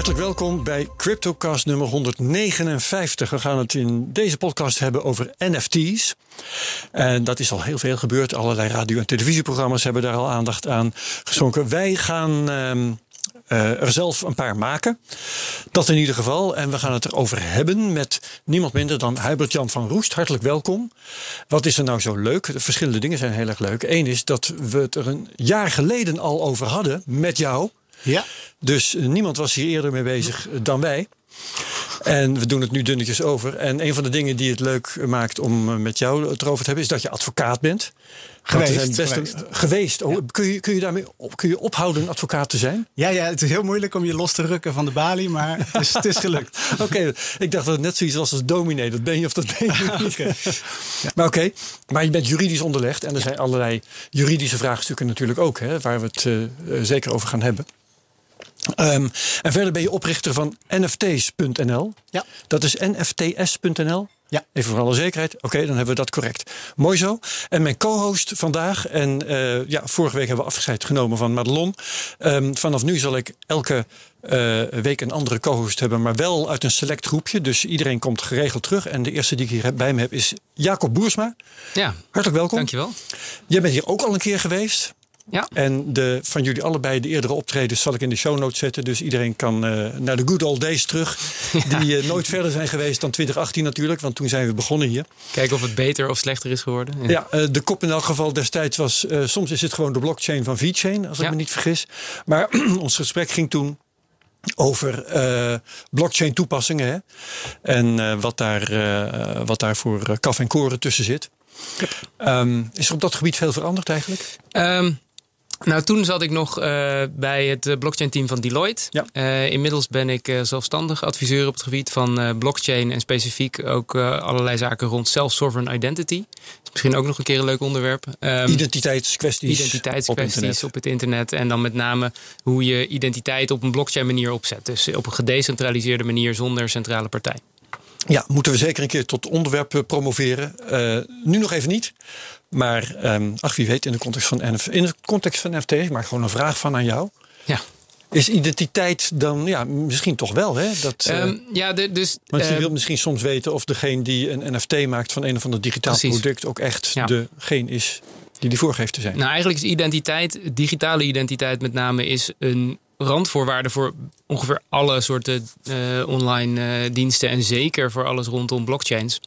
hartelijk welkom bij CryptoCast nummer 159. We gaan het in deze podcast hebben over NFT's. En dat is al heel veel gebeurd. Allerlei radio- en televisieprogramma's hebben daar al aandacht aan geschonken. Wij gaan ehm, eh, er zelf een paar maken. Dat in ieder geval. En we gaan het erover hebben met niemand minder dan Hubert-Jan van Roest. Hartelijk welkom. Wat is er nou zo leuk? De verschillende dingen zijn heel erg leuk. Eén is dat we het er een jaar geleden al over hadden met jou. Ja. Dus eh, niemand was hier eerder mee bezig eh, dan wij. En we doen het nu dunnetjes over. En een van de dingen die het leuk maakt om eh, met jou het erover te hebben, is dat je advocaat bent. Geweest, zijn best een- geweest. geweest. Oh, kun, je, kun je daarmee op, kun je ophouden een advocaat te zijn? Ja, ja, het is heel moeilijk om je los te rukken van de balie, maar het is, het is gelukt. Oké, ik dacht dat het net zoiets was als dominee. Dat ben je of dat ben je niet. Maar oké, maar je bent juridisch onderlegd. En er zijn allerlei juridische vraagstukken natuurlijk ook, hè, waar we het zeker over gaan hebben. Ehm, en verder ben je oprichter van nfts.nl. Ja. Dat is nfts.nl. Ja. Even voor alle zekerheid. Oké, dan hebben we dat correct. Mooi zo. En mijn co-host vandaag. En eh, ja, vorige week hebben we afscheid genomen van Madelon. Ehm, vanaf nu zal ik elke eh, week een andere co-host hebben. Maar wel uit een select groepje. Dus iedereen komt geregeld terug. En de eerste die ik hier bij me heb is Jacob Boersma. Ja, Hartelijk welkom. dankjewel. Jij bent hier ook al een keer geweest. Ja. En de, van jullie allebei de eerdere optredens zal ik in de show notes zetten. Dus iedereen kan eh, naar de good old days terug. Die eh, nooit verder zijn geweest dan 2018 natuurlijk. Want toen zijn we begonnen hier. Kijken of het beter of slechter is geworden. Ja, eh, de kop in elk geval destijds was... soms is het gewoon de blockchain van VeChain, als ik me niet vergis. Maar ons gesprek ging toen over blockchain toepassingen. Hè? En wat, daar, wat daar voor kaf en koren tussen zit. Ehm, is er op dat gebied veel veranderd eigenlijk? Ehm, nou, toen zat ik nog eh, bij het eh, blockchain team van Deloitte. Ja. Eh, inmiddels ben ik zelfstandig adviseur op het gebied van blockchain en specifiek ook allerlei zaken rond self-sovereign identity. Dat is misschien ook nog een keer een leuk onderwerp. Ehm, Identiteitskwesties. identiteitskwesties op op, het internet. En dan met name hoe je identiteit op een blockchain manier opzet. Dus op een gedecentraliseerde manier zonder centrale partij. Ja, moeten we zeker een keer tot onderwerp promoveren. Nu nog even niet. Maar ehm, ach, wie weet, in de context van, NF, in de context van NFT, ik maak gewoon een vraag van aan jou. Ja. Is identiteit dan, ja, misschien toch wel, hè? Dat, eh, Ehm, ja, de, dus. want je eh, wilt misschien soms weten of degene die een NFT maakt van een of ander digitaal Precies. product ook echt Ja. degene is die die voorgeeft te zijn. Nou, eigenlijk is identiteit, digitale identiteit met name, is een randvoorwaarde voor ongeveer alle soorten eh, online eh, diensten en zeker voor alles rondom blockchains.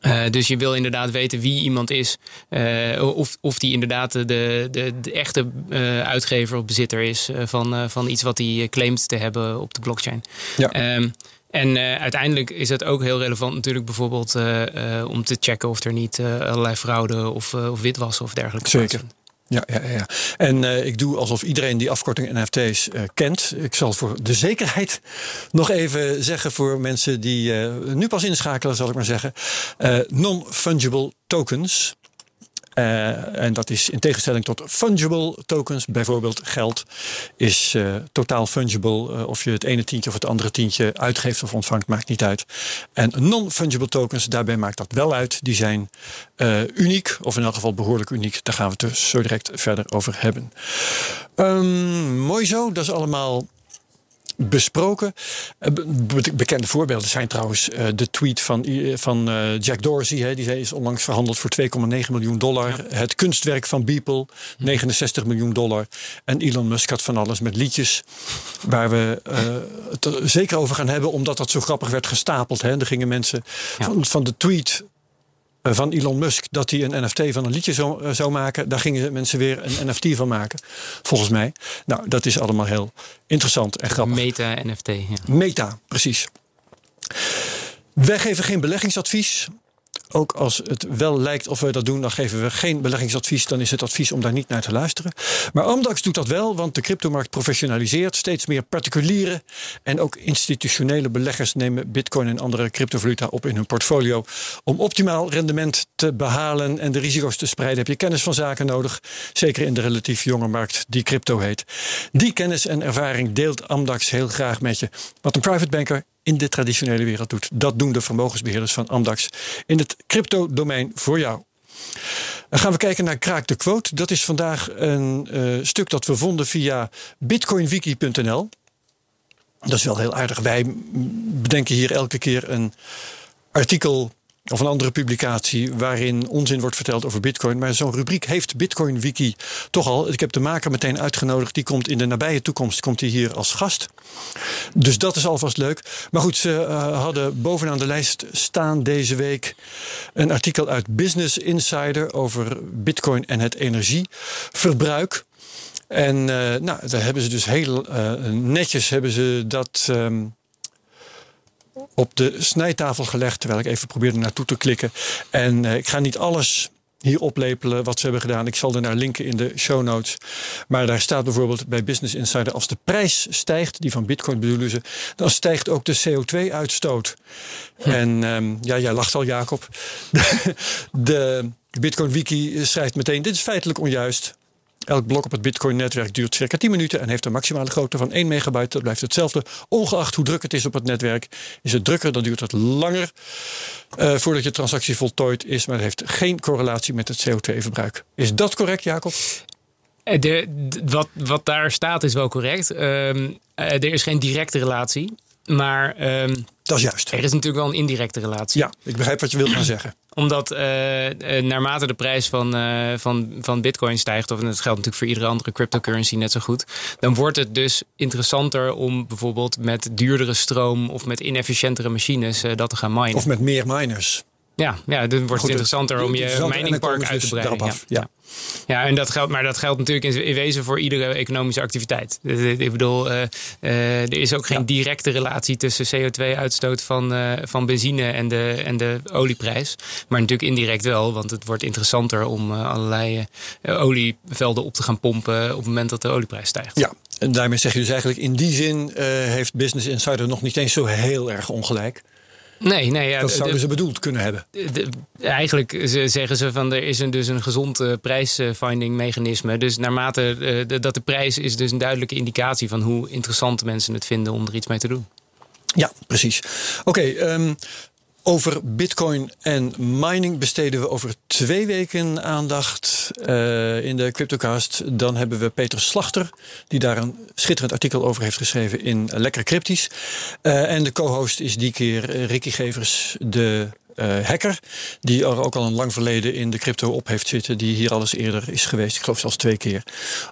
Eh, dus je wil inderdaad weten wie iemand is, eh, of, of die inderdaad de, de, de echte eh, uitgever of bezitter is van, van iets wat hij claimt te hebben op de blockchain. Ja. Ehm, en uiteindelijk is het ook heel relevant natuurlijk bijvoorbeeld om te checken of er niet allerlei fraude of, of witwassen of dergelijke Zeker. Ja, ja, ja. En eh, ik doe alsof iedereen die afkorting NFT's eh, kent. Ik zal voor de zekerheid nog even zeggen voor mensen die eh, nu pas inschakelen, zal ik maar zeggen. Non-fungible tokens. Eh, en dat is in tegenstelling tot fungible tokens, bijvoorbeeld geld, is eh, totaal fungible. Eh, of je het ene tientje of het andere tientje uitgeeft of ontvangt, maakt niet uit. En non-fungible tokens, daarbij maakt dat wel uit. Die zijn uniek, of in elk geval behoorlijk uniek. Daar gaan we het dus zo direct verder over hebben. Ehm, mooi zo, dat is allemaal besproken. Eh, be- be- bekende voorbeelden zijn trouwens eh, de tweet van, I- van eh, Jack Dorsey. Hè, die is onlangs verhandeld voor 2,9 miljoen dollar. Het kunstwerk van Beeple, 69 miljoen dollar. En Elon Musk had van alles met liedjes. Waar we eh, het er zeker over gaan hebben, omdat dat zo grappig werd gestapeld. Hè. Er gingen mensen Ja. van, van de tweet eh, van Elon Musk dat hij een NFT van een liedje zou, eh, zou maken. Daar gingen mensen weer een NFT van maken, volgens mij. Nou, dat is allemaal heel interessant en grappig. Meta-NFT. Ja. Meta, precies. Wij geven geen beleggingsadvies. Ook als het wel lijkt of we dat doen, dan geven we geen beleggingsadvies. Dan is het advies om daar niet naar te luisteren. Maar Amdax doet dat wel, want de cryptomarkt professionaliseert. Steeds meer particulieren en ook institutionele beleggers nemen bitcoin en andere cryptovaluta op in hun portfolio. Om optimaal rendement te behalen en de risico's te spreiden heb je kennis van zaken nodig. Zeker in de relatief jonge markt die crypto heet. Die kennis en ervaring deelt Amdax heel graag met je. Wat een private banker in de traditionele wereld doet. Dat doen de vermogensbeheerders van Amdax in het crypto-domein voor jou. Dan gaan we kijken naar Kraak de Quote. Dat is vandaag een eh, stuk dat we vonden via bitcoinwiki.nl. Dat is wel heel aardig. Wij bedenken hier elke keer een artikel of een andere publicatie waarin onzin wordt verteld over Bitcoin. Maar zo'n rubriek heeft Bitcoin Wiki toch al. Ik heb de maker meteen uitgenodigd. Die komt in de nabije toekomst komt hij hier als gast. Dus dat is alvast leuk. Maar goed, ze uh, hadden bovenaan de lijst staan deze week een artikel uit Business Insider over Bitcoin en het energieverbruik. En uh, nou, daar hebben ze dus heel uh, netjes hebben ze dat. Um, op de snijtafel gelegd. Terwijl ik even probeerde naartoe te klikken. En uh, ik ga niet alles hier oplepelen wat ze hebben gedaan. Ik zal er naar linken in de show notes. Maar daar staat bijvoorbeeld bij Business Insider: als de prijs stijgt, die van Bitcoin bedoelen ze, dan stijgt ook de CO2-uitstoot. Hm. En um, ja, jij lacht al, Jacob. De Bitcoin Wiki schrijft meteen: dit is feitelijk onjuist. Elk blok op het Bitcoin-netwerk duurt circa 10 minuten en heeft een maximale grootte van 1 megabyte. Dat blijft hetzelfde. Ongeacht hoe druk het is op het netwerk. Is het drukker, dan duurt het langer uh, voordat je transactie voltooid is. Maar het heeft geen correlatie met het CO2-verbruik. Is dat correct, Jacob? De, de, wat, wat daar staat is wel correct. Um, uh, er is geen directe relatie. Maar um, dat is juist. Er is natuurlijk wel een indirecte relatie. Ja, ik begrijp wat je wilt gaan zeggen. Omdat uh, naarmate de prijs van, uh, van, van Bitcoin stijgt, of en dat geldt natuurlijk voor iedere andere cryptocurrency net zo goed, dan wordt het dus interessanter om bijvoorbeeld met duurdere stroom of met inefficiëntere machines dat te gaan minen. Of met meer miners. Ja, ja dan wordt het interessanter om je miningpark uit te breiden. Dus ja. ja. Ja, en dat geldt, maar dat geldt natuurlijk in, in wezen voor iedere economische activiteit. Ik bedoel, uh, uh, er is ook geen ja. directe relatie tussen CO2-uitstoot van, uh, van benzine en de, en de olieprijs. Maar natuurlijk indirect wel, want het wordt interessanter om allerlei olievelden op te gaan pompen op het moment dat de olieprijs stijgt. Ja, en daarmee zeg je dus eigenlijk in die zin heeft Business Insider nog niet eens zo heel erg ongelijk. Nee, nee. Ja, dat zouden de, ze bedoeld kunnen hebben. De, de, eigenlijk zeggen ze van er is een, dus een gezond uh, prijsfinding mechanisme. Dus naarmate uh, dat de prijs is dus een duidelijke indicatie van hoe interessant mensen het vinden om er iets mee te doen. Ja, precies. Oké, okay, um, over Bitcoin en mining besteden we over twee weken aandacht uh, in de Cryptocast. Dan hebben we Peter Slachter, die daar een schitterend artikel over heeft geschreven in Lekker Cryptisch. Uh, en de co-host is die keer Ricky Gevers, de uh, hacker. Die er ook al een lang verleden in de crypto op heeft zitten. Die hier al eens eerder is geweest. Ik geloof zelfs twee keer.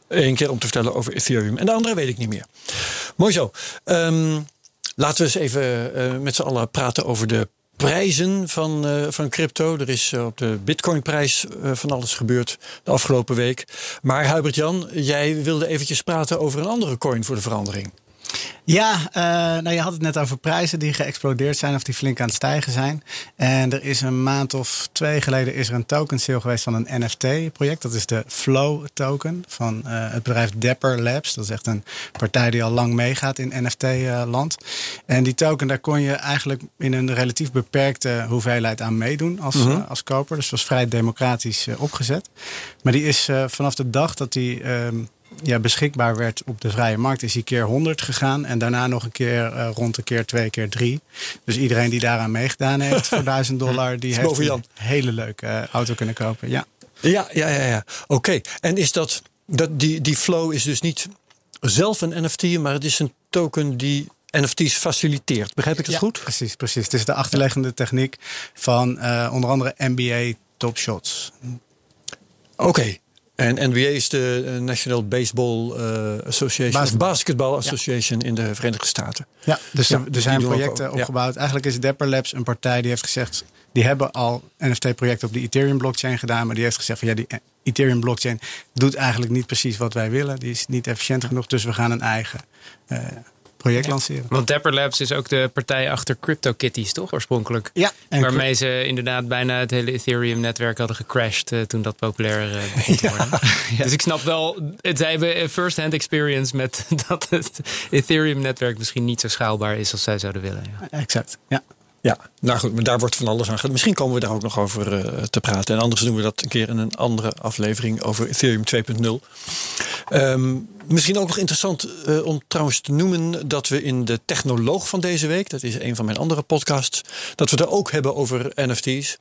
Eén keer om te vertellen over Ethereum. En de andere weet ik niet meer. Mooi zo. Um, laten we eens even uh, met z'n allen praten over de prijzen van, uh, van crypto. Er is uh, op de bitcoinprijs uh, van alles gebeurd de afgelopen week. Maar Hubert Jan, jij wilde eventjes praten over een andere coin voor de verandering. Ja, uh, nou je had het net over prijzen die geëxplodeerd zijn of die flink aan het stijgen zijn. En er is een maand of twee geleden is er een token sale geweest van een NFT-project. Dat is de Flow token van uh, het bedrijf Dapper Labs. Dat is echt een partij die al lang meegaat in NFT-land. En die token, daar kon je eigenlijk in een relatief beperkte hoeveelheid aan meedoen als, mm -hmm. als koper. Dus was vrij democratisch opgezet. Maar die is vanaf de dag dat die ja, beschikbaar werd op de vrije markt, is hij keer 100 gegaan. En daarna nog een keer uh, rond een keer 2 keer 3. Dus iedereen die daaraan meegedaan heeft voor 1000 dollar, die heeft een hele leuke uh, auto kunnen kopen. Ja, ja, ja, ja. ja. Oké. Okay. En is dat, dat die, die flow is dus niet zelf een NFT, maar het is een token die NFT's faciliteert. Begrijp ik dat ja, goed? Precies, precies. Het is de achterliggende techniek van uh, onder andere NBA Top Shots. Oké. Okay. En NBA is de National Baseball uh, Association, Basketball, Basketball Association ja. in de Verenigde Staten. Ja, dus ja, er zijn projecten ook, opgebouwd. Ja. Eigenlijk is Dapper Labs een partij die heeft gezegd, die hebben al NFT-projecten op de Ethereum blockchain gedaan, maar die heeft gezegd van ja, die Ethereum blockchain doet eigenlijk niet precies wat wij willen. Die is niet efficiënt genoeg, dus we gaan een eigen uh, project lanceren. Want Dapper Labs is ook de partij achter CryptoKitties, toch? Oorspronkelijk. Ja. Waarmee ze inderdaad bijna het hele Ethereum-netwerk hadden gecrashed uh, toen dat populair uh, begon te worden. Dus ik snap wel, het, zij hebben first-hand experience met dat het Ethereum-netwerk misschien niet zo schaalbaar is als zij zouden willen. Exact, ja. Ja, nou goed, maar daar wordt van alles aan gedaan. Misschien komen we daar ook nog over uh, te praten. En anders doen we dat een keer in een andere aflevering over Ethereum 2.0. Um, misschien ook nog interessant uh, om trouwens te noemen dat we in de Technoloog van deze week, dat is een van mijn andere podcasts, dat we er ook hebben over NFT's.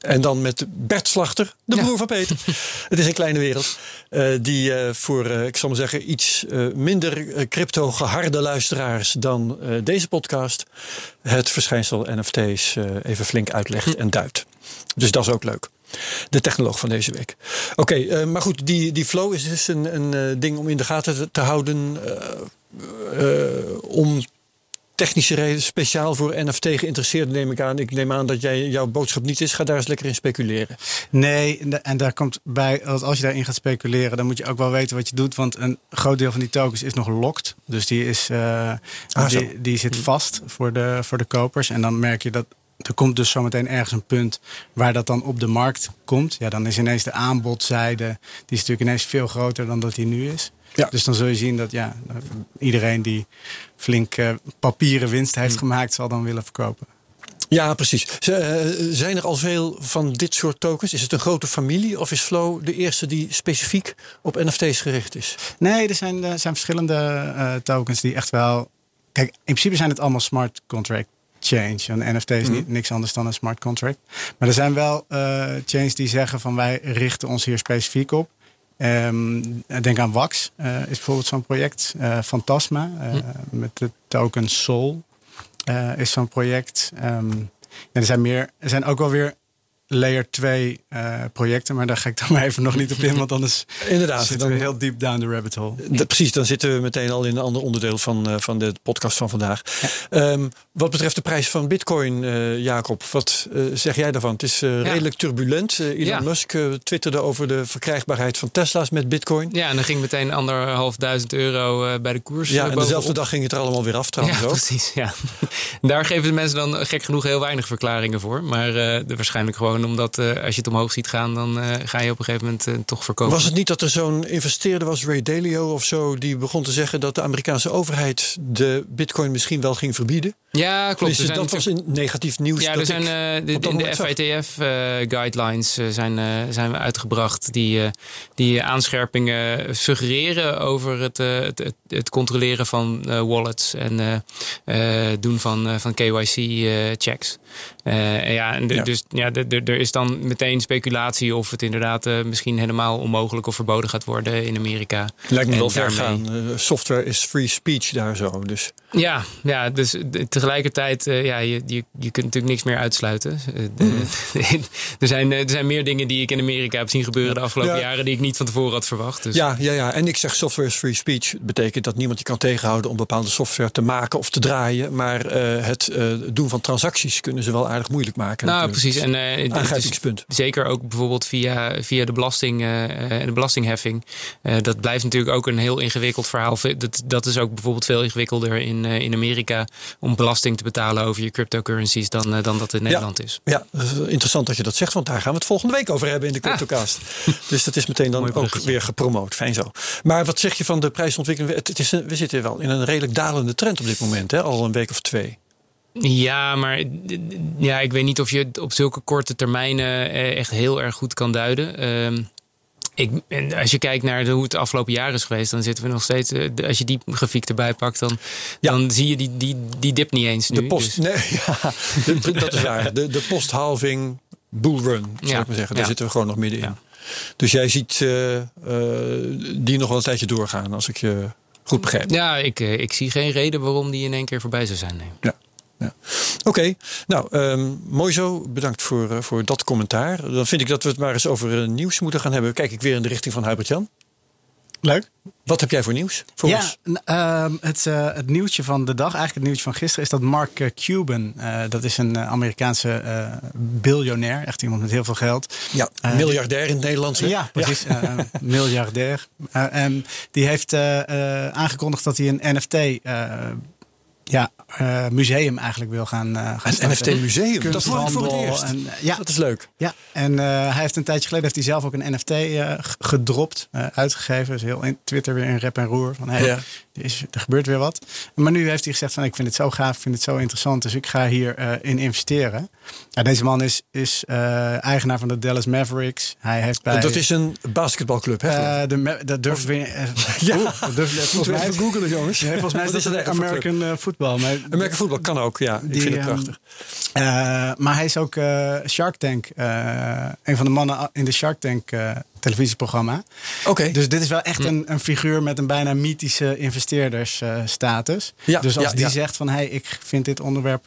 En dan met Bert Slachter, de broer van Peter. Het is een kleine wereld. Uh, die uh, voor, uh, ik zal maar zeggen, iets minder crypto geharde luisteraars dan deze podcast. het verschijnsel NFT's even flink uitlegt en duidt. Dus dat is ook leuk. De technoloog van deze week. Oké, maar goed, die, die flow is dus een, een ding om in de gaten te, te houden. om technische reden speciaal voor NFT geïnteresseerd, neem ik aan. Ik neem aan dat jij, jouw boodschap niet is. Ga daar eens lekker in speculeren. Nee, en daar komt bij, als je daarin gaat speculeren, dan moet je ook wel weten wat je doet. Want een groot deel van die tokens is nog locked. Dus die, is, uh, ah, die, die, zit vast voor de, voor de kopers. En dan merk je dat. Er komt dus zometeen ergens een punt waar dat dan op de markt komt. Ja, dan is ineens de aanbodzijde, die is natuurlijk ineens veel groter dan dat die nu is. Ja. Dus dan zul je zien dat ja, iedereen die flink uh, papieren winst heeft hmm. gemaakt, zal dan willen verkopen. Ja, precies. Eh, zijn er al veel van dit soort tokens? Is het een grote familie of is Flow de eerste die specifiek op NFT's gericht is? Nee, er zijn, er zijn verschillende uh, tokens die echt wel. Kijk, in principe zijn het allemaal smart contract change. Een NFT is niet, hmm. niks anders dan een smart contract. Maar er zijn wel uh, chains die zeggen van wij richten ons hier specifiek op. Um, denk aan Wax, uh, is bijvoorbeeld zo'n project. Uh, Fantasma, uh, hm. met de token Soul, is zo'n project. Um, er zijn meer, er zijn ook wel weer layer 2 uh, projecten. Maar daar ga ik dan maar even nog niet op in. Want anders Inderdaad, zitten we heel diep down the rabbit hole. precies, dan zitten we meteen al in een ander onderdeel van, uh, van de podcast van vandaag. Um, wat betreft de prijs van bitcoin, uh, Jacob. Wat zeg jij daarvan? Het is redelijk turbulent. Elon ja. Musk twitterde over de verkrijgbaarheid van Tesla's met bitcoin. Ja, en dan ging meteen anderhalf duizend euro bij de koers Ja, en dezelfde dag ging het er allemaal weer af trouwens ja, ook. precies. Ja. Daar geven de mensen dan gek genoeg heel weinig verklaringen voor. Maar waarschijnlijk gewoon omdat uh, als je het omhoog ziet gaan, dan uh, ga je op een gegeven moment uh, toch verkopen. Was het niet dat er zo'n investeerder was, Ray Dalio of zo, die begon te zeggen dat de Amerikaanse overheid de bitcoin misschien wel ging verbieden? Ja, klopt. Dus dat was in negatief nieuws. Ja, er zijn de, de, de FITF-guidelines zijn, zijn uitgebracht die, die aanscherpingen suggereren over het, het, het, controleren van wallets en doen van, van KYC-checks. Ja, en ja. dus ja, er is dan meteen speculatie of het inderdaad uh, misschien helemaal onmogelijk of verboden gaat worden in Amerika. Lijkt me wel ver gaan. Uh, software is free speech daar zo. Dus. Ja, ja, dus tegelijkertijd, ja, je, je, je kunt natuurlijk niks meer uitsluiten. Mm. er, zijn, er zijn meer dingen die ik in Amerika heb zien gebeuren de afgelopen jaren die ik niet van tevoren had verwacht. Dus. Ja, ja, ja, en ik zeg software is free speech. Dat betekent dat niemand je kan tegenhouden om bepaalde software te maken of te draaien. Maar het doen van transacties kunnen ze wel aardig moeilijk maken. Nou, natuurlijk. precies. En aangrijpingspunt. zeker ook bijvoorbeeld via, via de, belasting, uh, de belastingheffing. Uh, dat blijft natuurlijk ook een heel ingewikkeld verhaal. Dat, dat is ook bijvoorbeeld veel ingewikkelder in, uh, in Amerika om belasting te betalen over je cryptocurrencies dan, dan dat in Nederland is. Ja, interessant dat je dat zegt, want daar gaan we het volgende week over hebben in de ah. CryptoCast. dus dat is meteen dan ook weer gepromoot. Fijn zo. Maar wat zeg je van de prijsontwikkeling? Het is we zitten wel in een redelijk dalende trend op dit moment, hè? al een week of twee. Ja, maar ja, ik weet niet of je het op zulke korte termijnen eh, echt heel erg goed kan duiden. Ehm, ik, en als je kijkt naar de, hoe het afgelopen jaar is geweest, dan zitten we nog steeds. Eh, als je die grafiek erbij pakt, dan, dan zie je die, die, die dip niet eens. Nu, de post, dus. nee, ja, dat is waar. De, de post-halving bullrun, zou ja. ik maar zeggen. Daar zitten we gewoon nog middenin. Dus jij ziet uh, uh, die nog wel een tijdje doorgaan, als ik je goed begrijp. Ja, ik, ik zie geen reden waarom die in één keer voorbij zou zijn. Nee. Ja ja. Oké, nou, um, mooi zo. Bedankt voor, uh, voor dat commentaar. Dan vind ik dat we het maar eens over uh, nieuws moeten gaan hebben. Kijk ik weer in de richting van Hubert-Jan. Leuk. Wat heb jij voor nieuws voor ja, uh, het, uh, het nieuwtje van de dag, eigenlijk het nieuwtje van gisteren, is dat Mark uh, Cuban, dat is een Amerikaanse biljonair, echt iemand met heel veel geld. Ja, miljardair in het Nederlands. Ja, precies. Ja. miljardair. Um, die heeft aangekondigd dat hij een NFT ja, uh, museum eigenlijk wil gaan, uh, gaan Een NFT-museum? Dat is voor het eerst. En, uh, ja, dat is leuk. Ja, en hij heeft een tijdje geleden heeft hij zelf ook een NFT gedropt, uitgegeven. Dus heel in Twitter weer in rep en roer. Van, hey, ja. er, is, er gebeurt weer wat. Maar nu heeft hij gezegd van ik vind het zo gaaf, ik vind het zo interessant. Dus ik ga hierin in investeren. Ja, deze man is, is eigenaar van de Dallas Mavericks. Hij heeft bij, dat is een basketbalclub, hè? de, dat durf weer... ja, dat durf, volgens mij googelen, jongens. volgens mij is dat de American Football voetbal. Maar American voetbal kan ook, ja. ik vind het ehm, prachtig. Uh, maar hij is ook uh, Shark Tank. Uh, een van de mannen in de Shark Tank televisieprogramma. Oké. Okay. Dus dit is wel echt een, een figuur met een bijna mythische investeerdersstatus. Ja, dus als ja, die ja. zegt van... hé, hey, ik vind dit onderwerp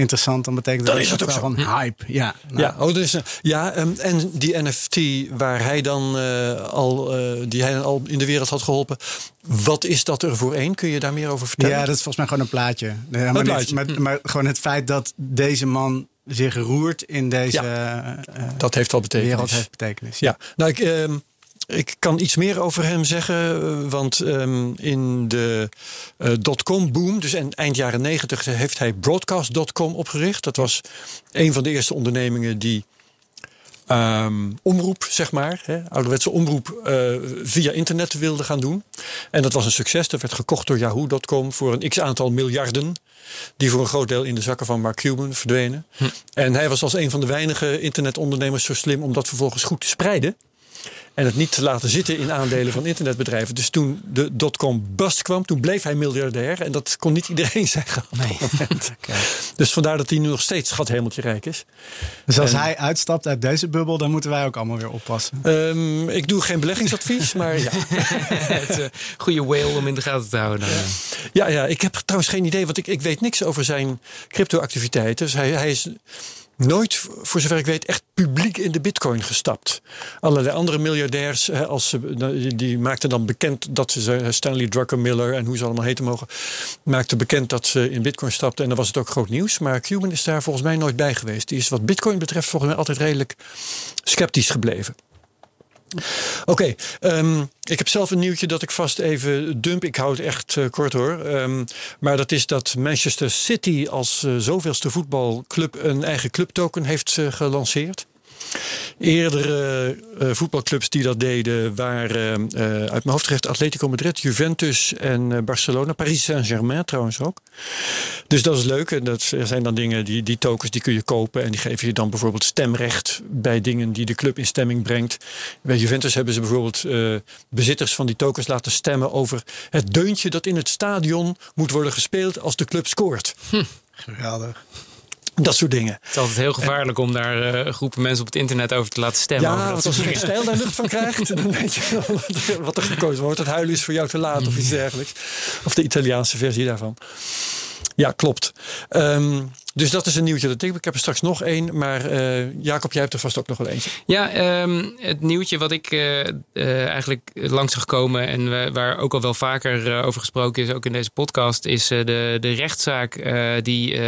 interessant, dan betekent Dan dat is het ook van hype. Ja, nou, Ja, oh, dus, eh, ja um, en die NFT waar hij dan uh, al, uh, die hij dan al in de wereld had geholpen. Wat is dat er voor één? Kun je daar meer over vertellen? Ja, dat is volgens mij gewoon een plaatje. Een maar, plaatje. Niet, maar, maar, gewoon het feit dat deze man zich roert in deze ja, dat heeft al betekenis. wereld heeft betekenis. Ja, nou ik. Um, ik kan iets meer over hem zeggen, want um, in de uh, dotcom boom, dus eind jaren negentig, heeft hij broadcast.com opgericht. Dat was een van de eerste ondernemingen die um, omroep, zeg maar, hè, ouderwetse omroep uh, via internet wilde gaan doen. En dat was een succes. Dat werd gekocht door Yahoo.com voor een x aantal miljarden. Die voor een groot deel in de zakken van Mark Cuban verdwenen. Hm. En hij was als een van de weinige internetondernemers zo slim om dat vervolgens goed te spreiden. En het niet te laten zitten in aandelen van internetbedrijven. Dus toen de dotcom bust kwam, toen bleef hij miljardair. En dat kon niet iedereen zeggen. Op nee. okay. Dus vandaar dat hij nu nog steeds schat hemeltje is. Dus als en, hij uitstapt uit deze bubbel, dan moeten wij ook allemaal weer oppassen. Um, ik doe geen beleggingsadvies, maar ja. het een goede whale om in de gaten te houden. Ja, ja, ja ik heb trouwens geen idee, want ik, ik weet niks over zijn crypto-activiteiten. Dus hij, hij is nooit, voor zover ik weet, echt publiek in de bitcoin gestapt. Allerlei andere miljardairs, als ze, die maakten dan bekend dat ze, Stanley Druckenmiller en hoe ze allemaal heten mogen, maakten bekend dat ze in bitcoin stapten. En dan was het ook groot nieuws. Maar Cuban is daar volgens mij nooit bij geweest. Die is wat bitcoin betreft volgens mij altijd redelijk sceptisch gebleven. Oké, um, ik heb zelf een nieuwtje dat ik vast even dump. Ik hou het echt uh, kort hoor. Um, maar dat is dat Manchester City als uh, zoveelste voetbalclub een eigen clubtoken heeft uh, gelanceerd. Eerdere uh, voetbalclubs die dat deden waren uh, uit mijn hoofd gerecht Atletico Madrid, Juventus en uh, Barcelona. Paris Saint-Germain trouwens ook. Dus dat is leuk. En dat zijn dan dingen, die, die tokens die kun je kopen. En die geven je dan bijvoorbeeld stemrecht bij dingen die de club in stemming brengt. Bij Juventus hebben ze bijvoorbeeld bezitters van die tokens laten stemmen over het deuntje dat in het stadion moet worden gespeeld als de club scoort. Hm. Geweldig. Dat soort dingen. Het is altijd heel gevaarlijk en, om daar uh, groepen mensen op het internet over te laten stemmen. Ja, want als je geen stijl daar lucht van krijgt, dan weet je wat er gekozen wordt. Het huilen is voor jou te laat of iets dergelijks. Of de Italiaanse versie daarvan. Ja, klopt. Um, dus dat is een nieuwtje dat ik. Ik heb er straks nog één. Maar uh, Jacob, jij hebt er vast ook nog wel eentje. Ja, um, het nieuwtje wat ik uh, uh, eigenlijk langs zag komen. en waar ook al wel vaker over gesproken is, ook in deze podcast. is de, de rechtszaak die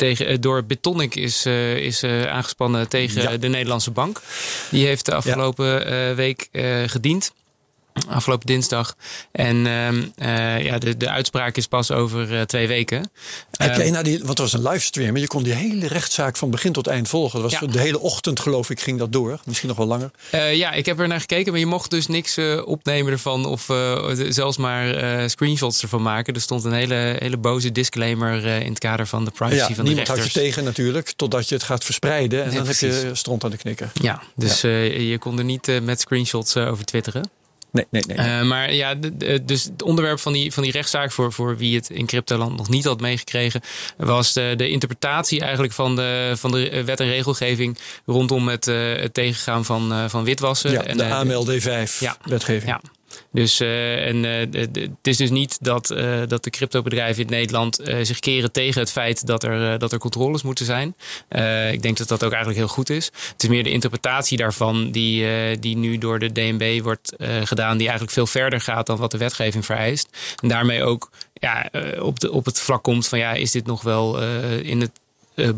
tegen, door Betonic is, uh, is uh, aangespannen tegen ja. de Nederlandse bank. Die heeft de afgelopen ja. week gediend. Afgelopen dinsdag. En uh, ja, de, de uitspraak is pas over uh, twee weken. Heb jij nou die, want het was een livestream. Je kon die hele rechtszaak van begin tot eind volgen. Dat was Ja. De hele ochtend, geloof ik, ging dat door. Misschien nog wel langer. Uh, ja, ik heb er naar gekeken, maar je mocht dus niks opnemen ervan of zelfs maar screenshots ervan maken. Er stond een hele, hele boze disclaimer in het kader van de privacy Ja, van de niemand rechters. houdt je tegen natuurlijk, totdat je het gaat verspreiden. En Nee, dan heb je stront aan de knikker. Ja, dus je kon er niet met screenshots over twitteren. Nee, nee, nee. Uh, maar ja, dus het onderwerp van die, van die rechtszaak, voor, voor wie het in cryptoland nog niet had meegekregen, was de, de interpretatie eigenlijk van de, van de wet en regelgeving rondom het, uh, het tegengaan van, uh, van witwassen. Ja, en, de uh, AMLD5-wetgeving. Ja. Dus, uh, en de, het is dus niet dat, uh, dat de cryptobedrijven in Nederland zich keren tegen het feit dat er, dat er controles moeten zijn. ik denk dat dat ook eigenlijk heel goed is. Het is meer de interpretatie daarvan die, die nu door de DNB wordt gedaan, die eigenlijk veel verder gaat dan wat de wetgeving vereist. En daarmee ook ja, op, de, op het vlak komt van ja, is dit nog wel in het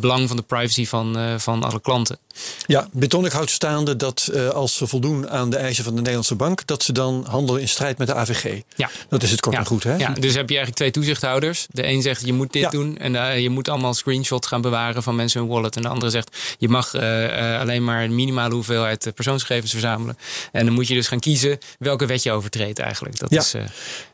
belang van de privacy van, uh, van alle klanten. Ja, Betonic houdt staande dat uh, als ze voldoen aan de eisen van de Nederlandse bank, dat ze dan handelen in strijd met de AVG. Ja. Dat is het kort ja. en goed, hè? Ja, dus heb je eigenlijk twee toezichthouders. De een zegt je moet dit Ja. doen en je moet allemaal screenshots gaan bewaren van mensen hun wallet. En de andere zegt je mag alleen maar een minimale hoeveelheid persoonsgegevens verzamelen. En dan moet je dus gaan kiezen welke wet je overtreedt eigenlijk. Dat Ja. is, uh,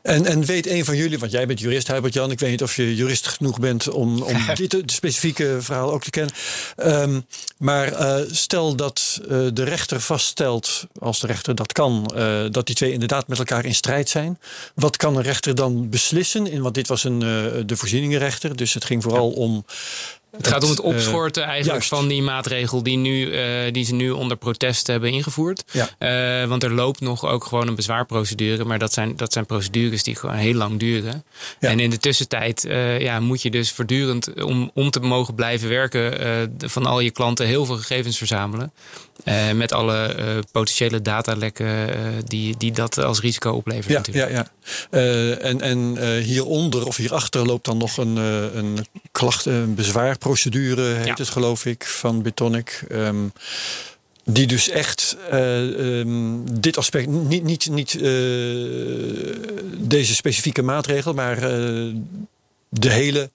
En, en weet een van jullie, want jij bent jurist, Herbert Jan, ik weet niet of je jurist genoeg bent om, om dit specifieke verhaal ook te kennen. Ehm, maar stel dat de rechter vaststelt, als de rechter dat kan, dat die twee inderdaad met elkaar in strijd zijn. Wat kan een rechter dan beslissen? In, want dit was een, de voorzieningenrechter, dus het ging vooral om het gaat om het opschorten eigenlijk van die maatregel die, nu, die ze nu onder protest hebben ingevoerd. Ja. want er loopt nog ook gewoon een bezwaarprocedure. Maar dat zijn, dat zijn procedures die gewoon heel lang duren. En in de tussentijd ja, moet je dus voortdurend, om, om te mogen blijven werken, van al je klanten heel veel gegevens verzamelen. Uh, met alle uh, potentiële datalekken uh, die, die dat als risico oplevert. Ja, natuurlijk. ja, ja. en en hieronder of hierachter loopt dan nog een, een klacht, een bezwaarprocedure, heet ja. het geloof ik, van Betonic. Um, die dus echt um, dit aspect, niet, niet, niet deze specifieke maatregel, maar de hele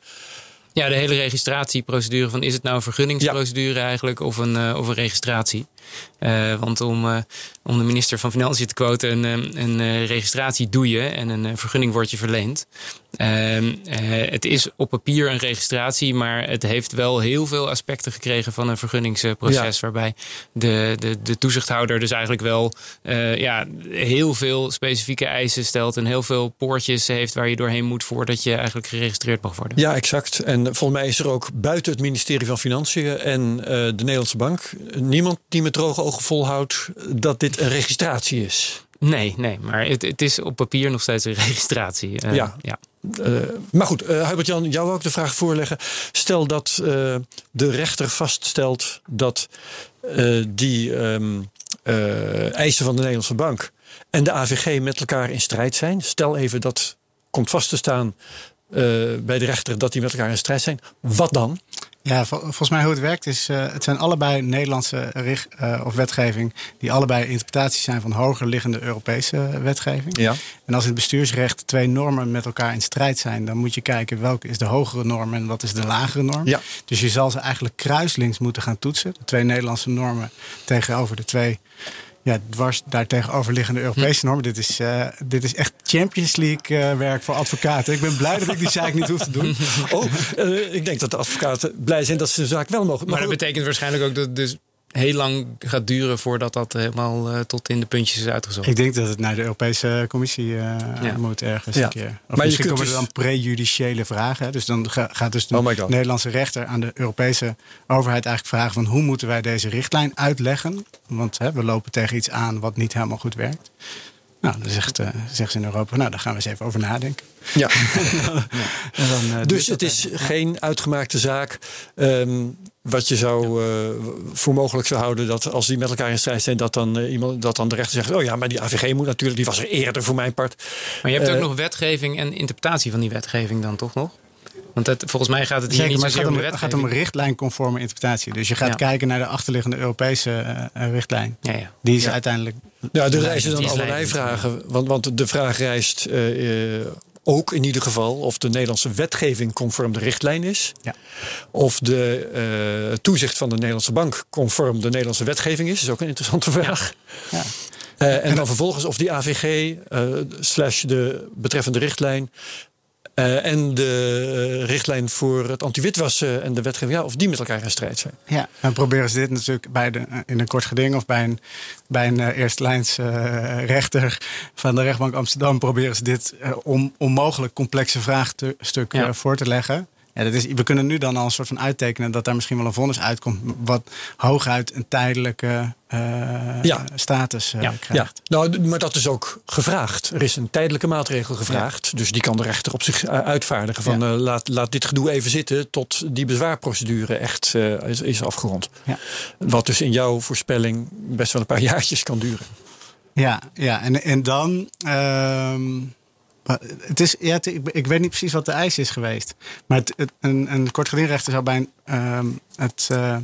ja, de hele registratieprocedure van is het nou een vergunningsprocedure eigenlijk of een, uh, of een registratie? Uh, want om, uh, om de minister van Financiën te quoten, een, een registratie doe je en een vergunning wordt je verleend. Ehm, het is op papier een registratie, maar het heeft wel heel veel aspecten gekregen van een vergunningsproces. Waarbij de, de, de toezichthouder dus eigenlijk wel ja, heel veel specifieke eisen stelt en heel veel poortjes heeft waar je doorheen moet voordat je eigenlijk geregistreerd mag worden. Ja, exact. En volgens mij is er ook buiten het ministerie van Financiën en de Nederlandse Bank niemand die met droge ogen volhoudt dat dit een registratie is. Nee, nee, maar het, het is op papier nog steeds een registratie. Uh, ja. ja. Uh, maar goed, uh, Hubert-Jan, jou ook de vraag voorleggen. Stel dat de rechter vaststelt dat die um, eisen van de Nederlandse bank en de AVG met elkaar in strijd zijn. Stel even dat komt vast te staan bij de rechter dat die met elkaar in strijd zijn. Wat dan? Ja, volgens mij hoe het werkt is, uh, het zijn allebei Nederlandse richt, uh, of wetgeving die allebei interpretaties zijn van hoger liggende Europese wetgeving. Ja. En als in het bestuursrecht twee normen met elkaar in strijd zijn, dan moet je kijken welke is de hogere norm en wat is de lagere norm. Ja. Dus je zal ze eigenlijk kruislinks moeten gaan toetsen. De twee Nederlandse normen tegenover de twee ja, dwars daar tegenoverliggende Europese hm. normen. Dit is, uh, dit is echt Champions League uh, werk voor advocaten. Ik ben blij dat ik die zaak niet hoef te doen. Oh, uh, ik denk dat de advocaten blij zijn dat ze de zaak wel mogen. Maar, maar dat betekent waarschijnlijk ook dat dus heel lang gaat duren voordat dat helemaal uh, tot in de puntjes is uitgezocht. Ik denk dat het naar de Europese Commissie uh, ja. moet ergens ja. een keer. Of maar misschien komen er dus- dan prejudiciële vragen. Dus dan gaat dus de oh Nederlandse rechter aan de Europese overheid eigenlijk vragen van hoe moeten wij deze richtlijn uitleggen? Want hè, we lopen tegen iets aan wat niet helemaal goed werkt. Nou, dan zegt, uh, zegt ze in Europa, nou, daar gaan we eens even over nadenken. Ja. en dan, uh, dus het is geen uitgemaakte zaak. Um, wat je zou uh, voor mogelijk zou houden dat als die met elkaar in strijd zijn, dat dan iemand dat dan de rechter zegt: Oh ja, maar die AVG moet natuurlijk, die was er eerder voor mijn part. Maar je hebt ook nog wetgeving en interpretatie van die wetgeving dan toch nog? Want het, volgens mij gaat het hier Zeker, niet maar het gaat, om, het gaat om een richtlijnconforme interpretatie. Dus je gaat ja. kijken naar de achterliggende Europese uh, richtlijn. Ja, ja. Die is uiteindelijk. Ja, er reizen dan allerlei vragen. Want, want de vraag reist uh, ook in ieder geval of de Nederlandse wetgeving conform de richtlijn is. Ja. Of de uh, toezicht van de Nederlandse bank conform de Nederlandse wetgeving is. Dat is ook een interessante vraag. Ja. Uh, en dan vervolgens of die AVG uh, slash de betreffende richtlijn uh, en de uh, richtlijn voor het anti-witwassen en de wetgeving, ja, of die met elkaar in strijd zijn. Ja, dan proberen ze dit natuurlijk bij de, in een kort geding of bij een, bij een uh, eerstlijns rechter van de rechtbank Amsterdam, proberen ze dit om, onmogelijk complexe vraagstuk ja. voor te leggen. Ja, dat is, we kunnen nu dan al een soort van uittekenen dat daar misschien wel een vonnis uitkomt. wat hooguit een tijdelijke uh, ja. status uh, ja. krijgt. Ja. Nou, maar dat is ook gevraagd. Er is een tijdelijke maatregel gevraagd. Dus die kan de rechter op zich uh, uitvaardigen. Van laat, laat dit gedoe even zitten tot die bezwaarprocedure echt is, is afgerond. Wat dus in jouw voorspelling best wel een paar jaartjes kan duren. Ja, ja. En, en dan. Ehm, het is, ja, het, ik, ik, weet niet precies wat de eis is geweest. Maar het, het, een, een kort gedingrechter zou bij een, um, het uh,